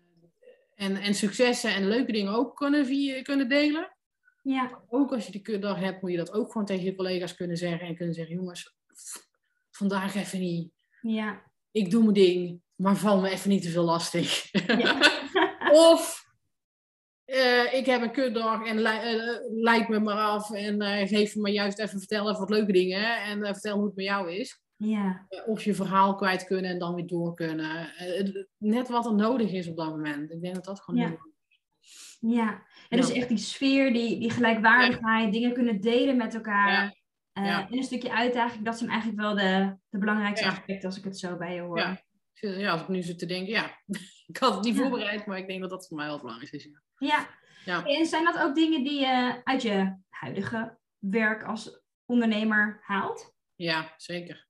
en, en successen en leuke dingen ook kunnen, via, kunnen delen. ja, Ook als je die kudder hebt, moet je dat ook gewoon tegen je collega's kunnen zeggen. En kunnen zeggen, jongens, vandaag even niet. ja, Ik doe mijn ding, maar val me even niet te veel lastig. ja. of eh, ik heb een kutdag en leid me maar af en eh, geef me juist even vertellen even wat leuke dingen. En vertel hoe het met jou is. ja, of je verhaal kwijt kunnen en dan weer door kunnen. Net wat er nodig is op dat moment. Ik denk dat dat gewoon Ja. heel ja. En dus echt die sfeer, die, die gelijkwaardigheid, dingen kunnen delen met elkaar. Ja. En een stukje uitdaging, dat zijn eigenlijk wel de, de belangrijkste aspecten als ik het zo bij je hoor. Ja. Ja, als ik nu zit te denken, ja, ik had het niet voorbereid, maar ik denk dat dat voor mij wel het belangrijkste is. Ja. Ja. En zijn dat ook dingen die je uit je huidige werk als ondernemer haalt? Ja, zeker.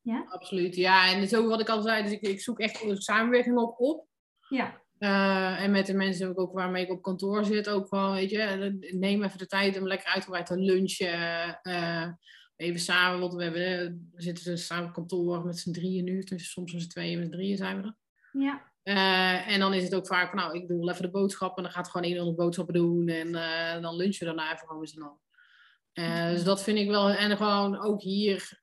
Ja? Absoluut. Ja, en zo wat ik al zei, dus ik, ik zoek echt samenwerking op. op. Ja. Eh, en met de mensen ook waarmee ik op kantoor zit, ook gewoon, weet je, neem even de tijd om lekker uitgebreid te lunchen. Uh, even samen, want we, hebben, we zitten dus samen op kantoor met z'n drieën nu, dus soms met z'n tweeën, met z'n drieën zijn we er. Ja. Uh, en dan is het ook vaak van, nou, ik doe wel even de boodschappen. En dan gaat gewoon iemand de boodschappen doen. En uh, dan lunchen we daarna even gewoon met z'n allen. Uh, dus dat vind ik wel. En gewoon ook hier.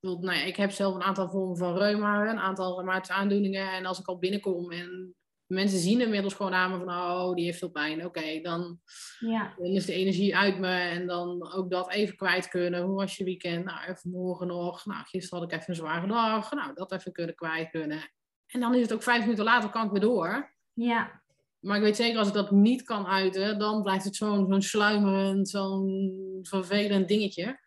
nou ja, ik heb zelf een aantal vormen van reuma. Een aantal reumatische aandoeningen. En als ik al binnenkom en mensen zien inmiddels gewoon aan me van... Oh, die heeft veel pijn. Oké, dan, ja. dan is de energie uit me. En dan ook dat even kwijt kunnen. Hoe was je weekend? Nou, even morgen nog. Nou, gisteren had ik even een zware dag. Nou, dat even kunnen kwijt kunnen. En dan is het ook vijf minuten later, kan ik weer door. Ja. Maar ik weet zeker, als ik dat niet kan uiten, dan blijft het zo'n zo'n sluimerend, zo'n vervelend dingetje.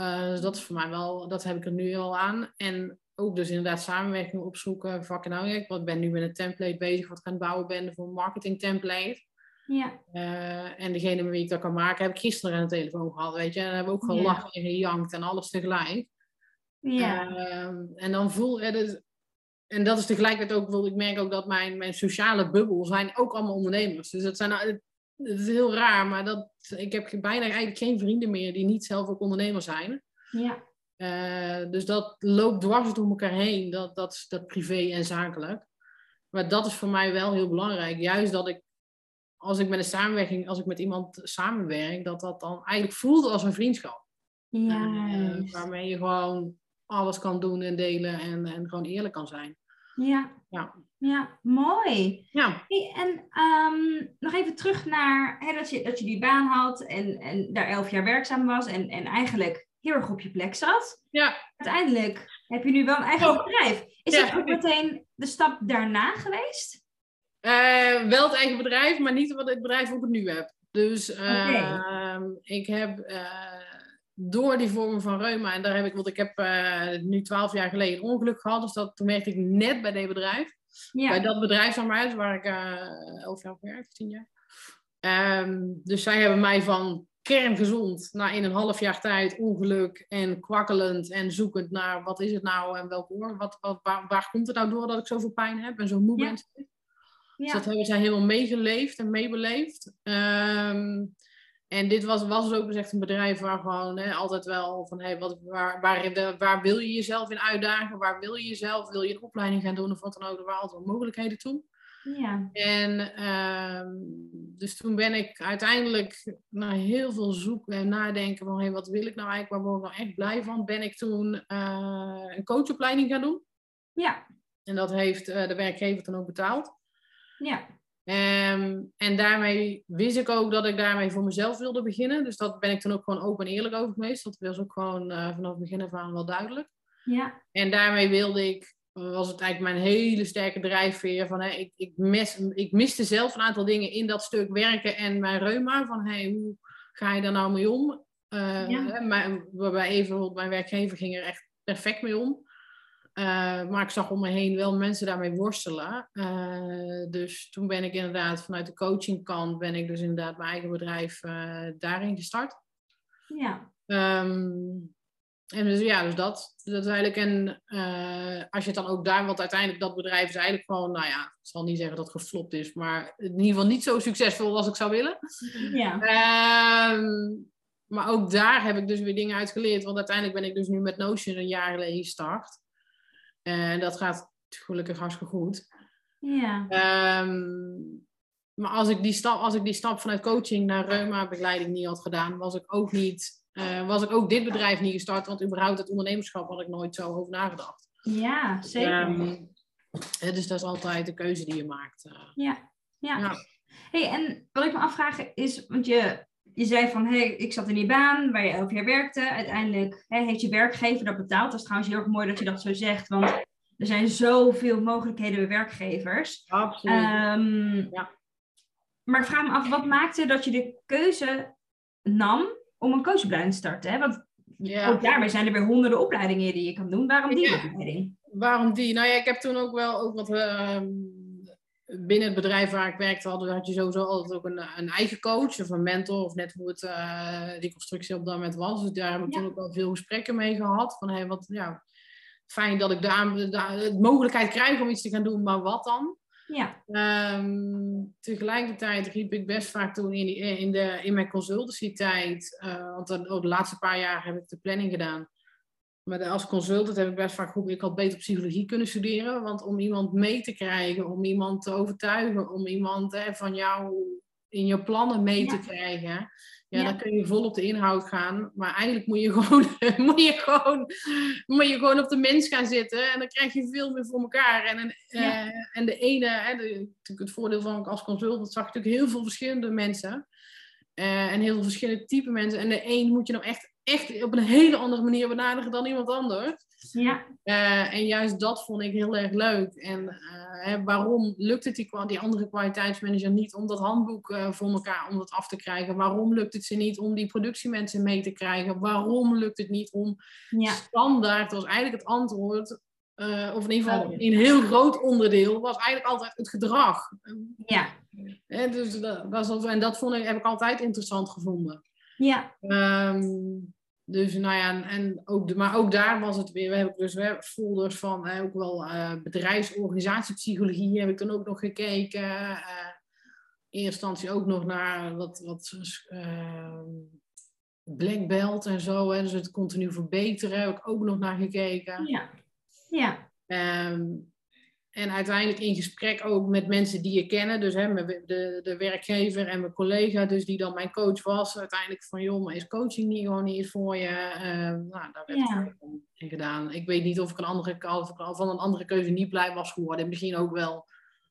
Uh, dus dat is voor mij wel, dat heb ik er nu al aan. En ook dus inderdaad samenwerking opzoeken. Fucking nou, ik ben nu met een template bezig, wat ik aan het bouwen ben voor een marketing template. Ja. Uh, en degene met wie ik dat kan maken, heb ik gisteren aan de telefoon gehad, weet je. En hebben we ook gelachen ja. en gejankt en alles tegelijk. Ja. Uh, en dan voel je, dus, en dat is tegelijkertijd ook, want ik merk ook dat mijn, mijn sociale bubbel zijn ook allemaal ondernemers. Dus dat zijn, het, het is heel raar, maar dat, ik heb bijna eigenlijk geen vrienden meer die niet zelf ook ondernemer zijn. Ja. Uh, dus dat loopt dwars door elkaar heen, dat, dat, dat privé en zakelijk. Maar dat is voor mij wel heel belangrijk. Juist dat ik, als ik met een samenwerking, als ik met iemand samenwerk, dat dat dan eigenlijk voelt als een vriendschap. Ja. Uh, waarmee je gewoon alles kan doen en delen en, en gewoon eerlijk kan zijn. Ja, ja. ja mooi. Ja. Hey, en um, nog even terug naar hè, dat, je, dat je die baan had en, en daar elf jaar werkzaam was en, en eigenlijk heel erg op je plek zat. Ja. Uiteindelijk heb je nu wel een eigen Oh. bedrijf. Is Ja. dat ook meteen de stap daarna geweest? Eh, wel het eigen bedrijf, maar niet wat het bedrijf wat ik nu heb. Dus eh, ik heb eh, door die vorm van reuma, en daar heb ik, want ik heb eh, nu twaalf jaar geleden een ongeluk gehad, dus dat, toen werkte ik net bij dit bedrijf. Ja. Bij dat bedrijf, zeg maar, dus waar ik eh elf jaar gewerkt, tien jaar. Ehm, dus zij hebben mij van kerngezond naar in een half jaar tijd ongeluk en kwakkelend en zoekend naar wat is het nou en welke oor, wat, wat, waar, waar komt het nou door dat ik zoveel pijn heb en zo moe Ja. ben. Dus ja. dat hebben zij helemaal meegeleefd en meebeleefd. Ehm, en dit was, was dus ook dus echt een bedrijf waar gewoon hè, altijd wel van hey, wat, waar, waar, waar wil je jezelf in uitdagen? Waar wil je jezelf? Wil je een opleiding gaan doen of wat dan ook? Er waren altijd wel mogelijkheden toe. ja. En ehm, dus toen ben ik uiteindelijk na heel veel zoeken en nadenken van hey, wat wil ik nou eigenlijk, waar word ik nou echt blij van, ben ik toen eh, een coachopleiding gaan doen. Ja. En dat heeft eh, de werkgever dan ook betaald. Ja. Ehm, en daarmee wist ik ook dat ik daarmee voor mezelf wilde beginnen. Dus dat ben ik toen ook gewoon open en eerlijk over geweest. Dat was ook gewoon eh, vanaf het begin af aan wel duidelijk. Ja. En daarmee wilde ik, was het eigenlijk mijn hele sterke drijfveer van, hè, ik, ik, ik miste zelf een aantal dingen in dat stuk werken en mijn reuma. Van, hey, hoe ga je daar nou mee om? Eh, Ja. hè, mijn, waarbij even, mijn werkgever ging er echt perfect mee om. Eh, maar ik zag om me heen wel mensen daarmee worstelen. Eh, dus toen ben ik inderdaad vanuit de coachingkant, ben ik dus inderdaad mijn eigen bedrijf eh, daarin gestart. Ja. Ehm, en dus ja, dus dat. Dat is eigenlijk eh, als je het dan ook daar, want uiteindelijk dat bedrijf is eigenlijk gewoon, nou ja, ik zal niet zeggen dat het geflopt is, maar in ieder geval niet zo succesvol als ik zou willen. Ja. Ehm, maar ook daar heb ik dus weer dingen uit geleerd, want uiteindelijk ben ik dus nu met Notion een jaar geleden gestart. En dat gaat gelukkig hartstikke goed. Ja. Ehm, maar als ik, die stap, als ik die stap vanuit coaching naar reuma-begeleiding niet had gedaan, was ik ook niet, eh, was ik ook dit bedrijf niet gestart. Want überhaupt het ondernemerschap had ik nooit zo over nagedacht. Ja, zeker. Hè, dus dat is altijd de keuze die je maakt. eh. Ja, ja. Ja. Hey, en wat ik me afvraag is, want je, je zei van, hey, ik zat in die baan waar je elf jaar werkte. Uiteindelijk hè, heeft je werkgever dat betaald. Dat is trouwens heel erg mooi dat je dat zo zegt, want er zijn zoveel mogelijkheden bij werkgevers. Absoluut. Ehm, Ja. Maar ik vraag me af, wat maakte dat je de keuze nam om een coachopleiding te starten? Hè? Want ja. ook daarmee zijn er weer honderden opleidingen die je kan doen. Waarom die Ja. opleiding? Waarom die? Nou ja, ik heb toen ook wel ook wat. ehm, binnen het bedrijf waar ik werkte, hadden, had je sowieso altijd ook een, een eigen coach of een mentor, of net hoe het, eh, die constructie op dat moment was. Dus daar heb ik Ja. toen ook wel veel gesprekken mee gehad. Van hey, wat ja, fijn dat ik daar de, de mogelijkheid krijg om iets te gaan doen, maar wat dan? Ja. Ehm, tegelijkertijd riep ik best vaak toen in, die, in, de, in mijn consultancy-tijd, uh, want dan, oh, de laatste paar jaar heb ik de planning gedaan. Maar als consultant heb ik best vaak geroepen, ik had beter psychologie kunnen studeren. Want om iemand mee te krijgen, om iemand te overtuigen, om iemand hè, van jou in je plannen mee te krijgen, ja, dan kun je vol op de inhoud gaan. Maar eigenlijk moet je gewoon, moet je gewoon, moet je gewoon op de mens gaan zitten. En dan krijg je veel meer voor elkaar. En, uh, en de ene, hè, de, het voordeel van als consultant, zag je natuurlijk heel veel verschillende mensen. Uh, en heel veel verschillende type mensen. En de een moet je nou echt, echt op een hele andere manier benaderen dan iemand anders. Ja. Uh, en juist dat vond ik heel erg leuk. En uh, hè, waarom lukt het die, die andere kwaliteitsmanager niet om dat handboek voor elkaar om dat af te krijgen? Waarom lukt het ze niet om die productiemensen mee te krijgen? Waarom lukt het niet om ja. standaard, was eigenlijk het antwoord, of in ieder geval een heel groot onderdeel, was eigenlijk altijd het gedrag. Ja. Hè, dus dat, dat, en dat vond ik, heb ik altijd interessant gevonden. Ja. Um, dus nou ja, en ook de, maar ook daar was het weer. We hebben dus we folders van ook wel uh, bedrijfsorganisatiepsychologie heb ik dan ook nog gekeken. Uh, in eerste instantie ook nog naar wat, wat uh, black belt en zo. Hè, dus het continu verbeteren heb ik ook nog naar gekeken. Ja. Ja. Um, en uiteindelijk in gesprek ook met mensen die je kennen. Dus hè, de, de werkgever en mijn collega, dus die dan mijn coach was. Uiteindelijk van, joh, maar is coaching niet gewoon niet voor je? Uh, nou, daar werd ja. in gedaan. Ik weet niet of ik, een andere, ik van een andere keuze niet blij was geworden. Misschien ook wel.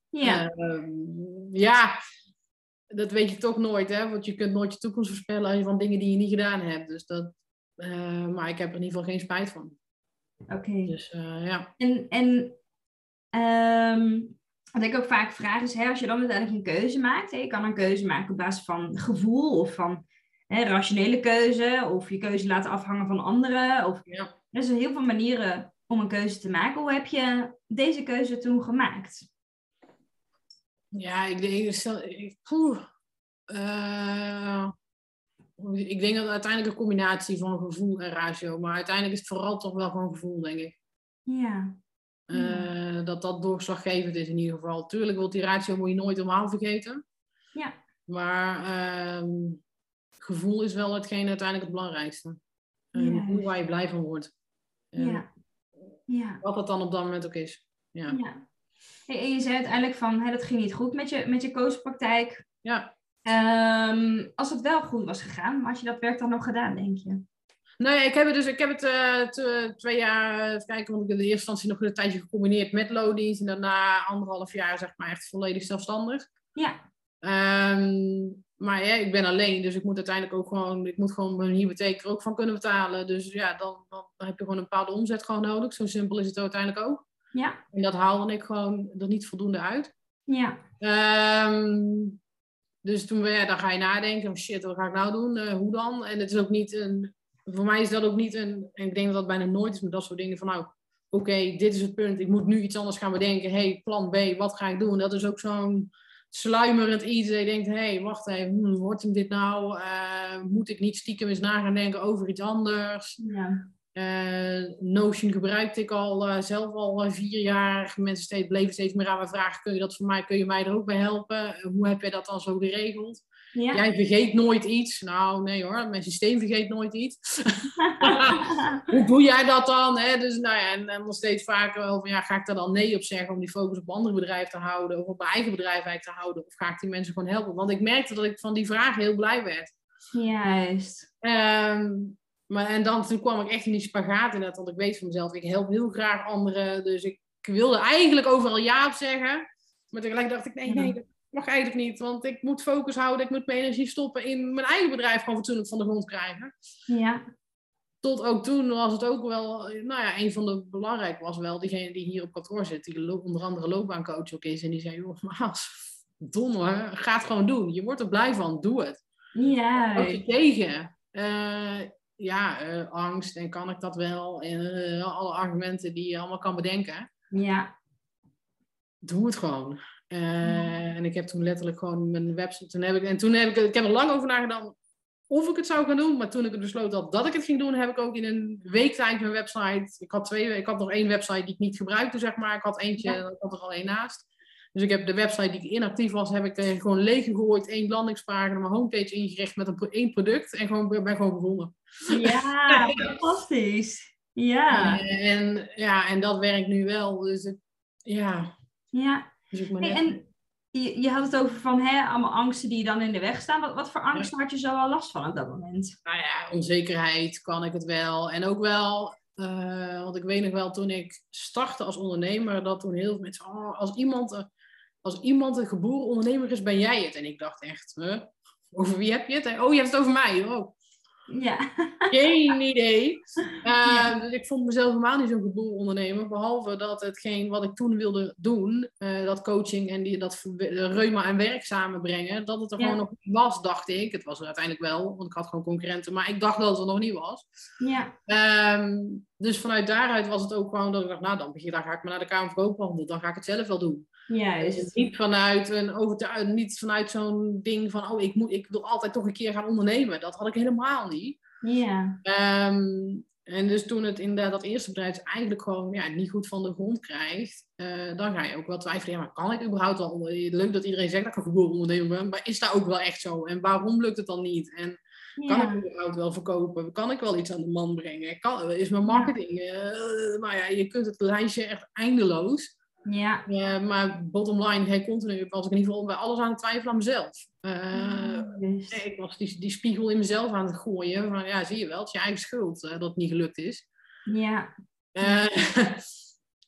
Ja. Uh, ja, dat weet je toch nooit, hè. Want je kunt nooit je toekomst voorspellen van dingen die je niet gedaan hebt. Dus dat, uh, maar ik heb er in ieder geval geen spijt van. Oké. Okay. Dus ja. En... en Um, wat ik ook vaak vraag is, hè, als je dan uiteindelijk een keuze maakt, hè, je kan een keuze maken op basis van gevoel of van hè, rationele keuze, of je keuze laten afhangen van anderen. Of, ja. Er zijn heel veel manieren om een keuze te maken. Hoe heb je deze keuze toen gemaakt? Ja, ik denk, ik, poeh, uh, ik denk dat uiteindelijk een combinatie van gevoel en ratio, maar uiteindelijk is het vooral toch wel gewoon gevoel, denk ik. Ja. Uh, dat dat doorslaggevend is in ieder geval. Tuurlijk, wil die ratio moet je nooit helemaal vergeten. Ja. Maar uh, gevoel is wel hetgeen uiteindelijk het belangrijkste. Uh, Hoe waar je blij van wordt. ja. ja. Wat dat dan op dat moment ook is. Ja. ja. en je zei uiteindelijk van, hè, dat ging niet goed met je, met je coachpraktijk. Ja. Um, als het wel goed was gegaan, maar had je dat werk dan nog gedaan, denk je? Nee, ik heb het dus ik heb het uh, twee jaar, even kijken, want ik heb in de eerste instantie nog een tijdje gecombineerd met loondienst en daarna anderhalf jaar zeg maar echt volledig zelfstandig. Ja. Um, maar ja, ik ben alleen, dus ik moet uiteindelijk ook gewoon, ik moet gewoon mijn hypotheek er ook van kunnen betalen. Dus ja, dan, dan, dan heb je gewoon een bepaalde omzet gewoon nodig. Zo simpel is het uiteindelijk ook. Ja. En dat haalde ik gewoon er niet voldoende uit. Ja. Um, dus toen, ja, dan ga je nadenken, oh shit, wat ga ik nou doen? Uh, hoe dan? En het is ook niet een voor mij is dat ook niet een, en ik denk dat dat bijna nooit is met dat soort dingen van nou, oké, dit is het punt, ik moet nu iets anders gaan bedenken. hey, plan B, wat ga ik doen? Dat is ook zo'n sluimerend iets. Je denkt, hé, hey, wacht even, hmm, wordt hem dit nou? Uh, moet ik niet stiekem eens na gaan denken over iets anders? Ja. Uh, Notion gebruikte ik al uh, zelf al vier jaar. Mensen steeds, bleven steeds meer aan me vragen, kun je dat voor mij, kun je mij er ook bij helpen? hoe heb je dat dan zo geregeld? Ja. Jij vergeet nooit iets. Nou, nee hoor, mijn systeem vergeet nooit iets. Hoe doe jij dat dan? Hè? Dus nou ja, en, en nog steeds vaker over, ja, ga ik daar dan nee op zeggen om die focus op andere bedrijven te houden of op mijn eigen bedrijf eigenlijk te houden? Of ga ik die mensen gewoon helpen? Want ik merkte dat ik van die vraag heel blij werd. Juist. Um, maar en dan toen kwam ik echt in die spagaat inderdaad, want ik weet van mezelf, ik help heel graag anderen. Dus ik wilde eigenlijk overal ja op zeggen. Maar tegelijk dacht ik, nee, nee, mag eigenlijk niet, want ik moet focus houden, ik moet mijn energie stoppen in mijn eigen bedrijf gewoon fatsoenlijk van de grond krijgen. Ja. Tot ook toen was het ook wel, nou ja, een van de belangrijk was wel diegene die hier op kantoor zit, die onder andere loopbaancoach ook is. En die zei, joh, Maas, domme, ga het gewoon doen. Je wordt er blij van, doe het. Ja. Ook je tegen. Uh, ja, uh, angst en kan ik dat wel? En uh, alle argumenten die je allemaal kan bedenken. Ja. Doe het gewoon. Uh, en ik heb toen letterlijk gewoon mijn website. Toen heb ik, en toen heb ik, ik heb er lang over nagedacht of ik het zou gaan doen. Maar toen ik het besloten had dat ik het ging doen, heb ik ook in een week tijd mijn website. Ik had, twee, ik had nog één website die ik niet gebruikte, zeg maar. Ik had eentje, ja. ik had er al één naast. Dus ik heb de website die ik inactief was, heb ik uh, gewoon leeg gegooid, één landingspagina, mijn homepage ingericht met een, één product en gewoon, ben gewoon begonnen. Ja, fantastisch. Ja. En, ja, en dat werkt nu wel. Dus het, ja. Ja. Dus Hey, en je, je had het over van hè, allemaal angsten die dan in de weg staan. Wat, wat voor angsten had je zo wel last van op dat moment? nou ja, onzekerheid kan ik het wel. En ook wel, eh, want ik weet nog wel toen ik startte als ondernemer, dat toen heel veel mensen, oh, als iemand, eh, als iemand een geboren ondernemer is, ben jij het. En ik dacht echt, huh? over wie heb je het? Oh, je hebt het over mij. Oh, Ja. geen idee. Eh, Ja. Dus ik vond mezelf helemaal niet zo'n geboren ondernemer. Behalve dat hetgeen wat ik toen wilde doen, eh, dat coaching en die, dat reuma en werk samenbrengen, dat het er Ja. gewoon nog niet was, dacht ik. Het was er uiteindelijk wel, want ik had gewoon concurrenten. Maar ik dacht dat het er nog niet was. Ja. Ehm, dus vanuit daaruit was het ook gewoon dat ik dacht, nou dan, begin, dan ga ik maar naar de Kamer van Koophandel. Dan ga ik het zelf wel doen. Juist. Niet vanuit een overtuiging, niet vanuit zo'n ding van, oh ik, moet, ik wil altijd toch een keer gaan ondernemen. Dat had ik helemaal niet. Ja. Ehm, en dus toen het inderdaad dat eerste bedrijf eigenlijk gewoon ja, niet goed van de grond krijgt, eh, dan ga je ook wel twijfelen, ja, maar kan ik überhaupt wel Leuk dat iedereen zegt dat ik een geboren ondernemer ben, maar is dat ook wel echt zo? En waarom lukt het dan niet? En kan Ja. ik überhaupt wel verkopen? Kan ik wel iets aan de man brengen? Kan, is mijn marketing? eh, nou ja, je kunt het lijstje echt eindeloos. Ja. Ja, maar bottom line, hey, continu was ik in ieder geval bij alles aan het twijfelen aan mezelf. Eh. Nee, ik was die, die spiegel in mezelf aan het gooien. Van, ja, zie je wel, het is je eigen schuld eh, dat het niet gelukt is. Ja.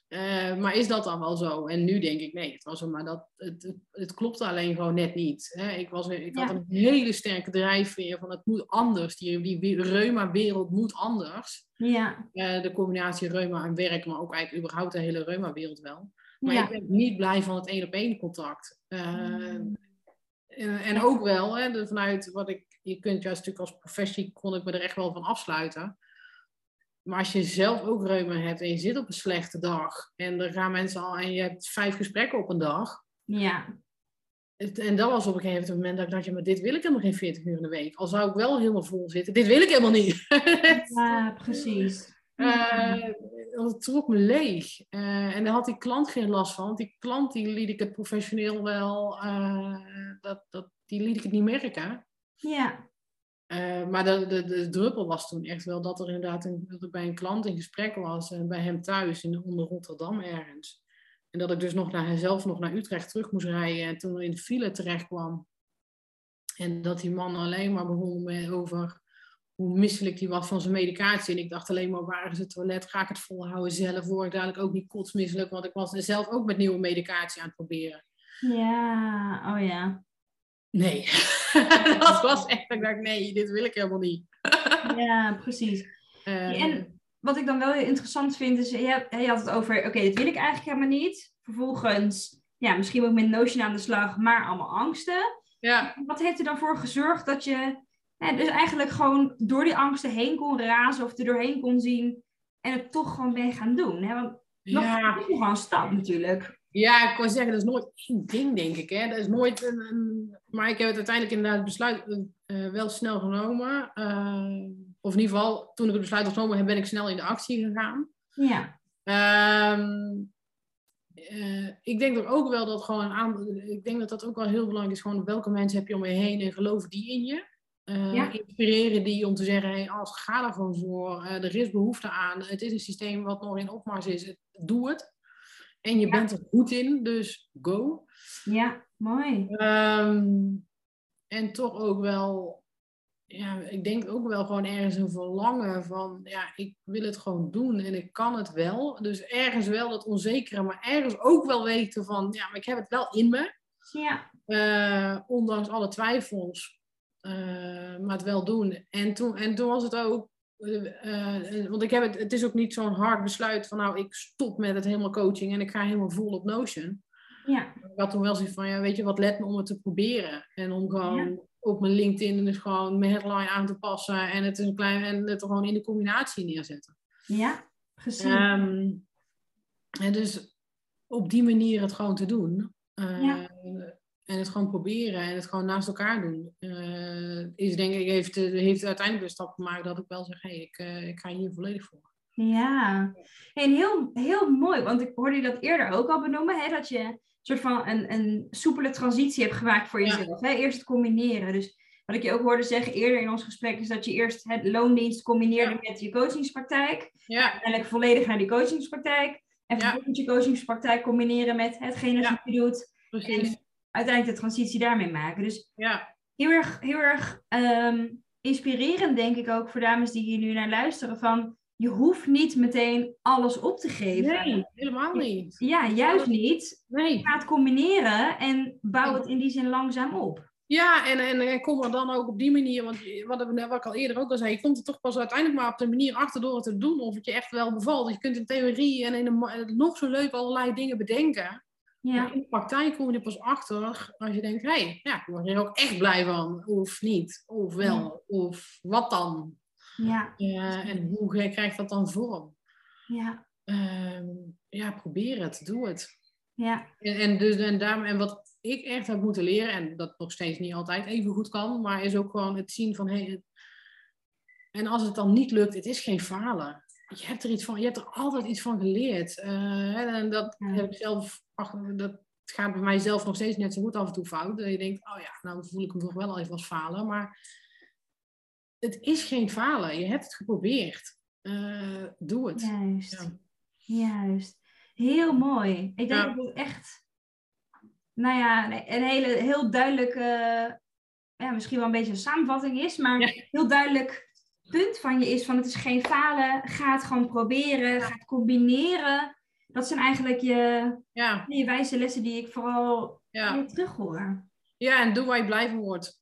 Eh, maar is dat dan wel zo? En nu denk ik, nee, het was er maar dat het, het, klopte alleen gewoon net niet. Hè? Ik, was, ik had een hele sterke drijfveer van het moet anders. Die, die we- reuma-wereld moet anders. Ja. Eh, de combinatie reuma en werk, maar ook eigenlijk überhaupt de hele reuma-wereld wel. Maar Ja. ik ben niet blij van het één-op-één contact. Eh, Mm. en, en ook wel, hè, vanuit wat ik, je kunt juist natuurlijk als professie, kon ik me er echt wel van afsluiten. Maar als je zelf ook reuma hebt en je zit op een slechte dag en er gaan mensen al en je hebt vijf gesprekken op een dag. Ja. het- En dat was op een gegeven moment dat ik dacht, ja, maar dit wil ik helemaal geen 40 uur in de week. Al zou ik wel helemaal vol zitten. Dit wil ik helemaal niet. Ja, precies. Want het trok me leeg. Eh, en daar had die klant geen last van. Want die klant die liet ik het professioneel wel, eh, dat, dat, die liet ik het niet merken. Ja. Eh, maar de, de, druppel was toen echt wel dat er inderdaad een, dat bij een klant in gesprek was. En bij hem thuis in onder Rotterdam ergens. En dat ik dus nog naar zelf nog naar Utrecht terug moest rijden. En toen in de file terecht kwam. En dat die man alleen maar begon over hoe misselijk die was van zijn medicatie. En ik dacht alleen maar, waar is het toilet? Ga ik het volhouden zelf? Word ik dadelijk ook niet kotsmisselijk? Want ik was zelf ook met nieuwe medicatie aan het proberen. Ja. Oh ja. Nee, dat was echt, ik dacht, nee, dit wil ik helemaal niet. Ja, precies. Eh, En wat ik dan wel heel interessant vind, is, je, had het over, oké, dit wil ik eigenlijk helemaal niet. Vervolgens, ja, misschien ook met Notion aan de slag, maar allemaal angsten. ja, Wat heeft er dan voor gezorgd dat je ja, dus eigenlijk gewoon door die angsten heen kon razen of er doorheen kon zien en het toch gewoon ben gaan doen? Hè? Want nog, ja. is een stap natuurlijk. Ja, ik wou zeggen, dat is nooit één ding, denk ik. Hè? Dat is nooit een, een- Maar ik heb het uiteindelijk inderdaad het besluit eh, wel snel genomen. Eh, of in ieder geval, toen ik het besluit genomen, ben ik snel in de actie gegaan. Ja, Ehm, eh, ik denk er ook wel dat gewoon een aantal, ik denk dat dat ook wel heel belangrijk is. Gewoon welke mensen heb je om je heen en geloven die in je? Eh, Ja. Inspireren die om te zeggen, hey, als, ga er gewoon voor. Er is behoefte aan. Het is een systeem wat nog in opmars is. Doe het. En je Ja. bent er goed in, dus go. ja, mooi. Ehm, en toch ook wel, ja, ik denk ook wel gewoon ergens een verlangen van, ja, ik wil het gewoon doen en ik kan het wel. Dus ergens wel dat onzekere, maar ergens ook wel weten van, ja, maar ik heb het wel in me. Ja, Eh, ondanks alle twijfels, eh, maar het wel doen. En toen, en toen was het ook, eh, eh, want ik heb het, het is ook niet zo'n hard besluit van, nou, ik stop met het helemaal coaching en ik ga helemaal vol op Notion. ja, Ik had toen wel zoiets van, ja, weet je wat, let me om het te proberen. En om gewoon op mijn LinkedIn dus gewoon mijn headline aan te passen en het is een klein en het gewoon in de combinatie neerzetten. ja, precies. Ehm, en dus op die manier het gewoon te doen. eh, Ja. En het gewoon proberen en het gewoon naast elkaar doen. eh, is denk ik, heeft, heeft uiteindelijk de stap gemaakt dat ik wel zeg, hé, hey, ik, eh, ik ga hier volledig voor. Ja, en heel, heel mooi, want ik hoorde je dat eerder ook al benoemen, hè, dat je soort van een, een soepele transitie hebt gemaakt voor Ja. jezelf. Hè? Eerst het combineren. Dus wat ik je ook hoorde zeggen eerder in ons gesprek, is dat je eerst het loondienst combineerde met je coachingspraktijk. Ja, Uiteindelijk volledig naar die coachingspraktijk. En Ja. vervolgens je coachingspraktijk combineren met hetgene dat je doet. precies. En uiteindelijk de transitie daarmee maken. Dus Ja, heel erg, heel erg ehm, inspirerend, denk ik ook, voor dames die hier nu naar luisteren. Van je hoeft niet meteen alles op te geven. nee, helemaal niet. Ja, juist niet. Nee. Ga het combineren en bouw het in die zin langzaam op. Ja, en, en, en kom er dan ook op die manier, want wat, ik- wat ik al eerder ook al zei, je komt er toch pas uiteindelijk maar op de manier achter door het te doen of het je echt wel bevalt. Je kunt in theorie en in de, nog zo leuk allerlei dingen bedenken. Ja, in de praktijk kom je er pas achter als je denkt, hé, hey, ja, ik word hier ook echt blij van. Of niet, of wel, of wat dan. ja, Eh, en hoe krijgt dat dan vorm? ja, Ehm, ja, probeer het, doe het. ja, En, en, dus, en, daarom, en wat ik echt heb moeten leren, en dat nog steeds niet altijd even goed kan, maar is ook gewoon het zien van, hé, het- en als het dan niet lukt, het is geen falen. Je hebt er, iets van, je hebt er altijd iets van geleerd. Eh, en dat Ja. heb ik zelf, ach, dat gaat bij mij zelf nog steeds net zo goed af en toe fout. Dat je denkt, oh ja, nou voel ik hem toch wel even als falen. Maar het is geen falen. Je hebt het geprobeerd. Eh, doe het. juist. Ja. Juist. Heel mooi. Ik denk Ja. dat het echt, nou ja, een- hele, heel duidelijke, ja, misschien wel een beetje een samenvatting is, maar heel duidelijk punt van je is van het is geen falen, ga het gewoon proberen, ga het combineren. Dat zijn eigenlijk je, Ja, je wijze lessen die ik vooral ja. weer terug hoor. Ja, en doe waar je blij van wordt.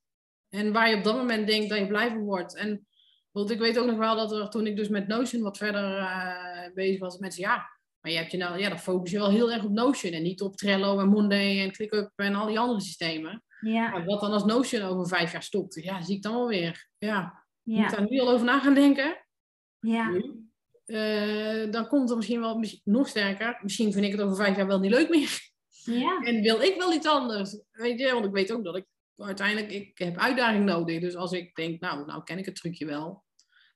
En waar je op dat moment denkt dat je blij van wordt. En want ik weet ook nog wel dat er toen ik dus met Notion wat verder eh, bezig was, mensen ja, maar je hebt je nou, ja, dan focus je wel heel erg op Notion en niet op Trello en Monday en ClickUp en al die andere systemen. Ja, Maar wat dan als Notion over vijf jaar stopt? Ja, zie ik dan wel weer. Ja, moet ja, ik daar nu al over na gaan denken? ja, Eh, dan komt er misschien wel nog sterker. Misschien vind ik het over vijf jaar wel niet leuk meer. ja, En wil ik wel iets anders? Weet je, want ik weet ook dat ik uiteindelijk, ik heb uitdaging nodig. Dus als ik denk, nou, nou ken ik het trucje wel.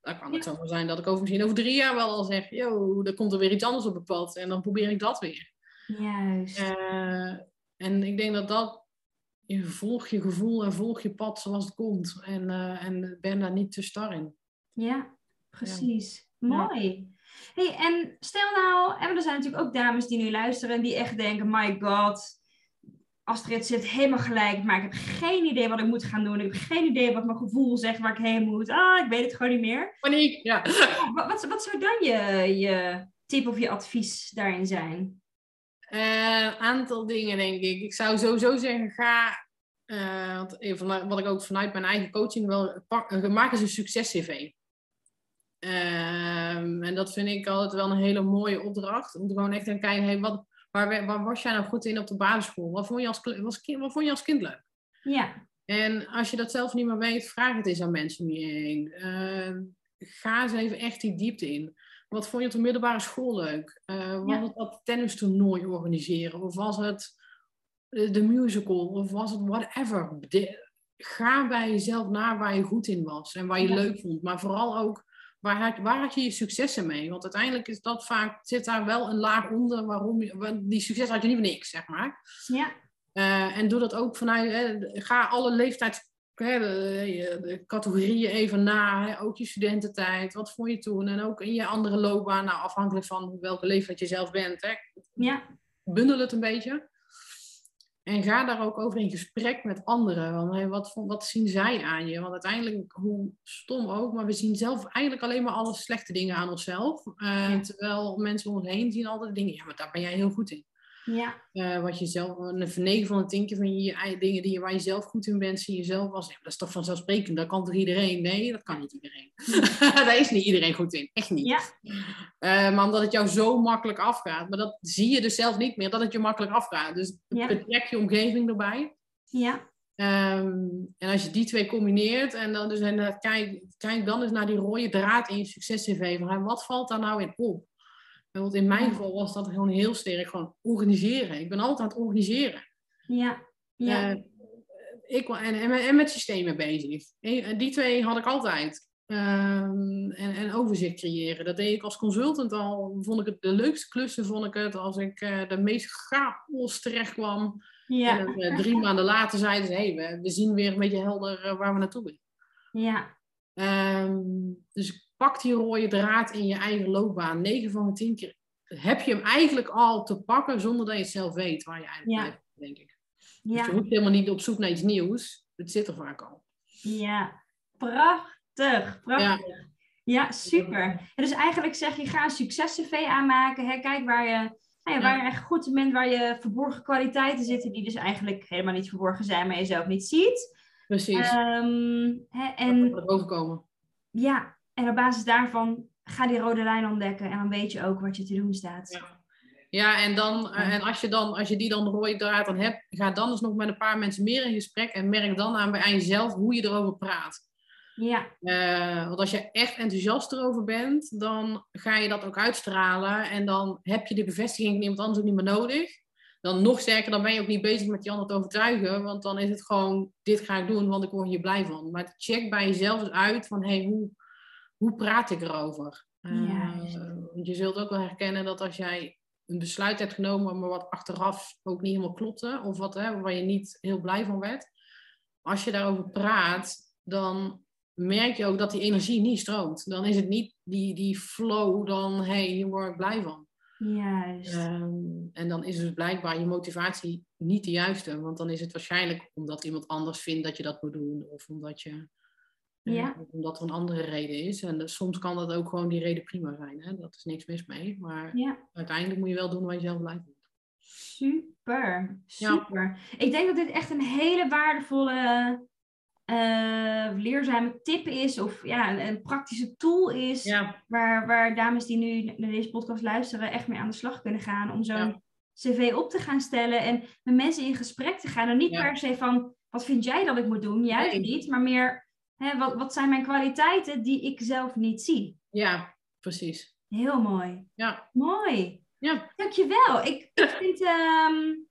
Dan kan het zomaar zijn dat ik over, misschien over drie jaar wel al zeg, yo, er komt er weer iets anders op het pad. En dan probeer ik dat weer. juist. Eh, en ik denk dat dat, je volg je gevoel en volg je pad zoals het komt. En, eh, en ben daar niet te star in. Ja, precies. Mooi. Hey, en stel nou, en er zijn natuurlijk ook dames die nu luisteren en die echt denken, my god, Astrid zit helemaal gelijk, maar ik heb geen idee wat ik moet gaan doen. Ik heb geen idee wat mijn gevoel zegt waar ik heen moet. Ah, ik weet het gewoon niet meer. Paniek, ja. Ja, wat, wat, wat zou dan je, je tip of je advies daarin zijn? Een aantal dingen, denk ik. Ik zou sowieso zeggen, ga... eh, want even vanuit- wat ik ook vanuit mijn eigen coaching wel... Pak, eh, maak eens een succes-cv. Ehm, en dat vind ik altijd wel een hele mooie opdracht. Om gewoon echt te gaan kijken, hey, wat, waar, was jij nou goed in op de basisschool? Wat vond je als, was, kind- wat vond je als kind leuk? Ja, En als je dat zelf niet meer weet, vraag het eens aan mensen om je heen. Eh, ga eens even echt die diepte in. Wat vond je op de middelbare school leuk? Eh, was Ja. het dat tennistoernooi organiseren? Of was het eh, de musical? Of was het whatever? De- ga bij jezelf na waar je goed in was en waar je Ja. leuk vond. Maar vooral ook, waar had, waar had je je successen mee? Want uiteindelijk is dat vaak, zit daar wel een laag onder waarom je, die succes had je niet voor niks, zeg maar. ja, Eh, en doe dat ook vanuit, hè, ga alle leeftijds, de, de categorieën even na, hè, ook je studententijd, wat vond je toen? En ook in je andere loopbaan, nou, afhankelijk van welke leeftijd je zelf bent, hè, ja, bundel het een beetje. En ga daar ook over in gesprek met anderen. Want, wat, wat zien zij aan je? Want uiteindelijk, hoe stom ook, maar we zien zelf eigenlijk alleen maar alle slechte dingen aan onszelf. Eh, Ja. Terwijl mensen om ons heen zien altijd dingen, ja, maar daar ben jij heel goed in. Ja, Eh, wat je zelf, een 9 van de 10 keer van je eigen dingen die je, waar je zelf goed in bent, zie je zelf als, ja, dat is toch vanzelfsprekend, dat kan toch iedereen? Nee, dat kan niet iedereen. Daar is niet iedereen goed in, echt niet. ja, Eh, maar omdat het jou zo makkelijk afgaat, maar dat zie je dus zelf niet meer, dat het je makkelijk afgaat. Dus Ja. betrek je omgeving erbij. ja, Ehm, en als je die twee combineert en dan dus en, eh, kijk, kijk dan eens naar die rode draad in je succes-cv. Wat valt daar nou in op? Want in mijn geval was dat gewoon heel sterk gewoon organiseren. Ik ben altijd aan het organiseren. ja, ja, Eh, ik, en, en, met- en met systemen bezig. En, die twee had ik altijd. Ehm, en, en overzicht creëren. Dat deed ik als consultant al. Vond ik het de leukste klussen, vond ik het. Als ik uh, de meest chaos terecht kwam. Ja. En uh, drie maanden later zeiden ze, hey, we, we, zien weer een beetje helder waar we naartoe willen. Ja. Um, dus pak die rode draad in je eigen loopbaan. 9 van de 10 keer heb je hem eigenlijk al te pakken zonder dat je het zelf weet waar je eigenlijk ja. blijft, denk ik. Ja. Dus je hoeft helemaal niet op zoek naar iets nieuws. Het zit er vaak al. Ja, prachtig. Prachtig. Ja. Ja, super. En dus eigenlijk zeg je, ga een succes-cv aanmaken. Hè? Kijk waar je, nou ja, waar je echt goed bent, waar je verborgen kwaliteiten zitten, die dus eigenlijk helemaal niet verborgen zijn, maar je zelf niet ziet. Precies. Um, hè, en, dat overkomen. Ja, en op basis daarvan ga die rode lijn ontdekken en dan weet je ook wat je te doen staat. Ja. Ja, en, dan, en als, je dan, als je die dan rode draad dan hebt, ga dan eens nog met een paar mensen meer in gesprek en merk dan aan bij jezelf hoe je erover praat. Ja. Uh, want als je echt enthousiast erover bent, dan ga je dat ook uitstralen en dan heb je de bevestiging van iemand anders ook niet meer nodig. Dan nog sterker, dan ben je ook niet bezig met die ander te overtuigen, want dan is het gewoon, dit ga ik doen, want ik word hier blij van. Maar check bij jezelf eens uit van, hé, hey, hoe, hoe praat ik erover? Ja, uh, je zult ook wel herkennen dat als jij een besluit hebt genomen, maar wat achteraf ook niet helemaal klopte, of wat, hè, waar je niet heel blij van werd. Als je daarover praat, dan merk je ook dat die energie niet stroomt. Dan is het niet die, die flow, dan hé, hey, hier word ik blij van. Juist. Um, en dan is dus blijkbaar je motivatie niet de juiste, want dan is het waarschijnlijk omdat iemand anders vindt dat je dat moet doen, of omdat je ja. Omdat er een andere reden is. En soms kan dat ook gewoon die reden prima zijn. Hè? Dat is niks mis mee. Maar ja. uiteindelijk moet je wel doen waar je zelf blij vindt. Super, super. Ja. Ik denk dat dit echt een hele waardevolle, uh, leerzame tip is. Of ja, een, een praktische tool is. Waar, waar dames die nu naar deze podcast luisteren echt mee aan de slag kunnen gaan. Om zo'n cv op te gaan stellen. En met mensen in gesprek te gaan. En niet per se van, wat vind jij dat ik moet doen? Juist nee. niet. Maar meer Hè, wat, wat zijn mijn kwaliteiten die ik zelf niet zie? Ja, precies. Heel mooi. Ja. Mooi. Ja. Dankjewel. Ik, ik, vind, um,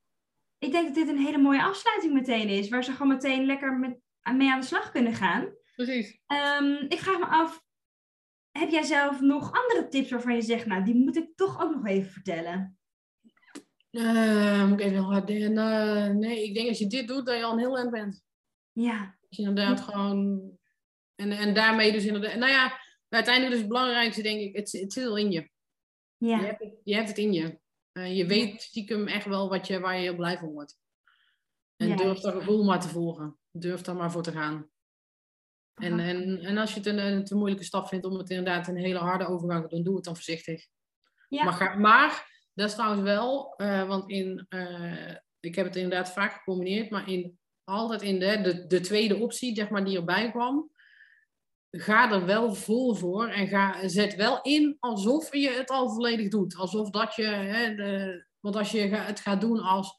ik denk dat dit een hele mooie afsluiting meteen is. Waar ze gewoon meteen lekker met, mee aan de slag kunnen gaan. Precies. Um, ik vraag me af, heb jij zelf nog andere tips waarvan je zegt, nou, die moet ik toch ook nog even vertellen? Uh, moet ik even hard denken. Uh, nee, ik denk als je dit doet, dat je al een heel eind bent. Ja. Dat je inderdaad gewoon en, en daarmee dus inderdaad, nou ja, uiteindelijk is het belangrijkste denk ik, het, het zit al in je. Ja. Je, hebt het, je hebt het in je. Uh, je weet stiekem echt wel wat je, waar je heel blij van wordt. En Juist. durf dat gevoel maar te volgen. Durf daar maar voor te gaan. En, en, en als je het een, een te moeilijke stap vindt om het inderdaad een hele harde overgang te doen, doe het dan voorzichtig. Ja. Maar, maar dat is trouwens wel, uh, want in, uh, ik heb het inderdaad vaak gecombineerd, maar in, altijd in de, de, de tweede optie, zeg maar, die erbij kwam, ga er wel vol voor en ga, zet wel in alsof je het al volledig doet. Alsof dat je, hè, de, want als je het gaat doen als,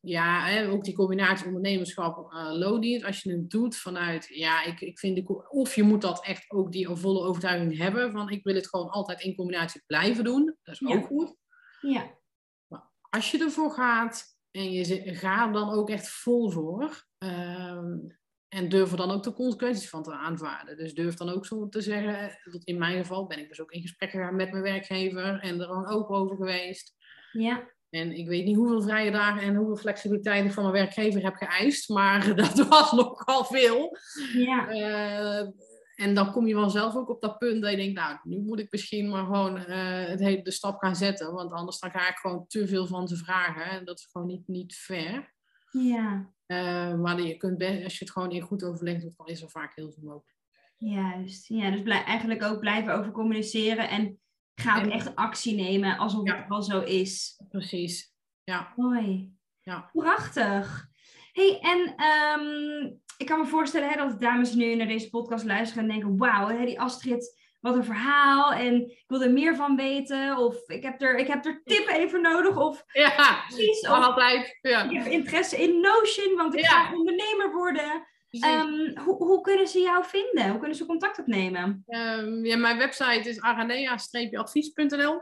ja, hè, ook die combinatie ondernemerschap, uh, loondienst, als je het doet vanuit, ja, ik, ik vind, de, of je moet dat echt ook die volle overtuiging hebben van, ik wil het gewoon altijd in combinatie blijven doen. Dat is ja. ook goed. Ja. Maar als je ervoor gaat en je gaat dan ook echt vol voor, um, en durf er dan ook de consequenties van te aanvaarden. Dus durf dan ook zo te zeggen, in mijn geval ben ik dus ook in gesprek gegaan met mijn werkgever en er gewoon open over geweest. Ja. En ik weet niet hoeveel vrije dagen en hoeveel flexibiliteit ik van mijn werkgever heb geëist, maar dat was nogal veel. Ja. Uh, en dan kom je vanzelf ook op dat punt dat je denkt, nou, nu moet ik misschien maar gewoon uh, het hele, de stap gaan zetten, want anders dan ga ik gewoon te veel van ze vragen. En dat is gewoon niet, niet fair. Ja. Uh, maar je kunt best, als je het gewoon in goed overleg doet, dan is er vaak heel veel mogelijk. Juist. Ja, dus blij, eigenlijk ook blijven over communiceren en ga ook en, echt actie nemen alsof ja. het wel zo is. Precies. Ja. Mooi. Ja. Prachtig. hey, en um, ik kan me voorstellen hè, dat dames nu naar deze podcast luisteren en denken, wauw, die Astrid wat een verhaal en ik wil er meer van weten of ik heb er, ik heb er tip even nodig of ja, precies, of altijd. Ja. ik heb interesse in Notion, want ik ja. ga ondernemer worden. Um, hoe, hoe kunnen ze jou vinden? Hoe kunnen ze contact opnemen? Um, ja, mijn website is aranea-advies.nl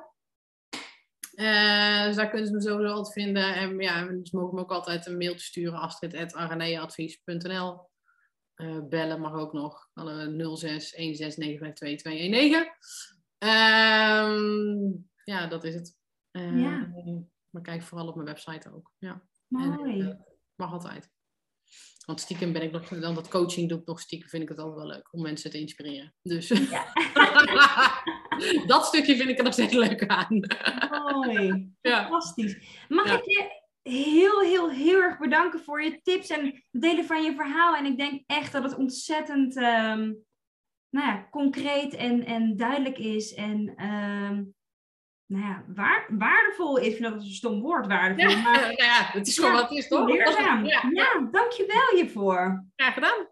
uh, dus daar kunnen ze me sowieso altijd vinden. En ja, ze mogen me ook altijd een mailtje sturen, astrid.araneaadvies.nl bellen mag ook nog. 06 16952 Um, ja, dat is het. ja. Maar kijk vooral op mijn website ook. Ja. Mooi. mag altijd. Want stiekem ben ik nog, dan dat coaching doe ik nog stiekem, vind ik het altijd wel leuk om mensen te inspireren. Dus ja. dat stukje vind ik er nog steeds leuk aan. Mooi, ja. fantastisch. Mag ik je heel, heel, heel erg bedanken voor je tips en het delen van je verhaal. En ik denk echt dat het ontzettend um, nou ja, concreet en, en duidelijk is. En um, nou ja, waar, waardevol. Ik vind dat een stom woord, waardevol. Ja, maar, ja het is gewoon wat het is, toch? Leerzaam. Ja, ja dankjewel hiervoor. Graag gedaan.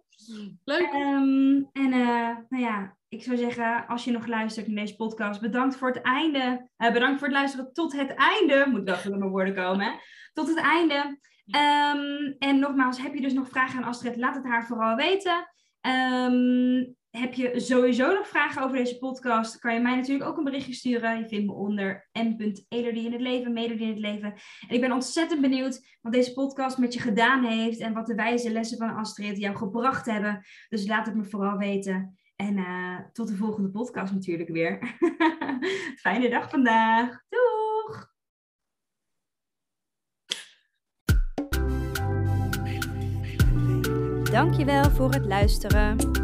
Leuk. Um, en uh, nou ja, ik zou zeggen, als je nog luistert naar deze podcast, bedankt voor het einde. Uh, bedankt voor het luisteren tot het einde. Moet wel voor mijn woorden komen. Tot het einde. Um, en nogmaals, heb je dus nog vragen aan Astrid, laat het haar vooral weten. Um, heb je sowieso nog vragen over deze podcast, kan je mij natuurlijk ook een berichtje sturen. Je vindt me onder m.elodie in het leven, melodie in het leven. En ik ben ontzettend benieuwd wat deze podcast met je gedaan heeft en wat de wijze lessen van Astrid jou gebracht hebben. Dus laat het me vooral weten. En uh, tot de volgende podcast natuurlijk weer. Fijne dag vandaag. Doeg! Dankjewel voor het luisteren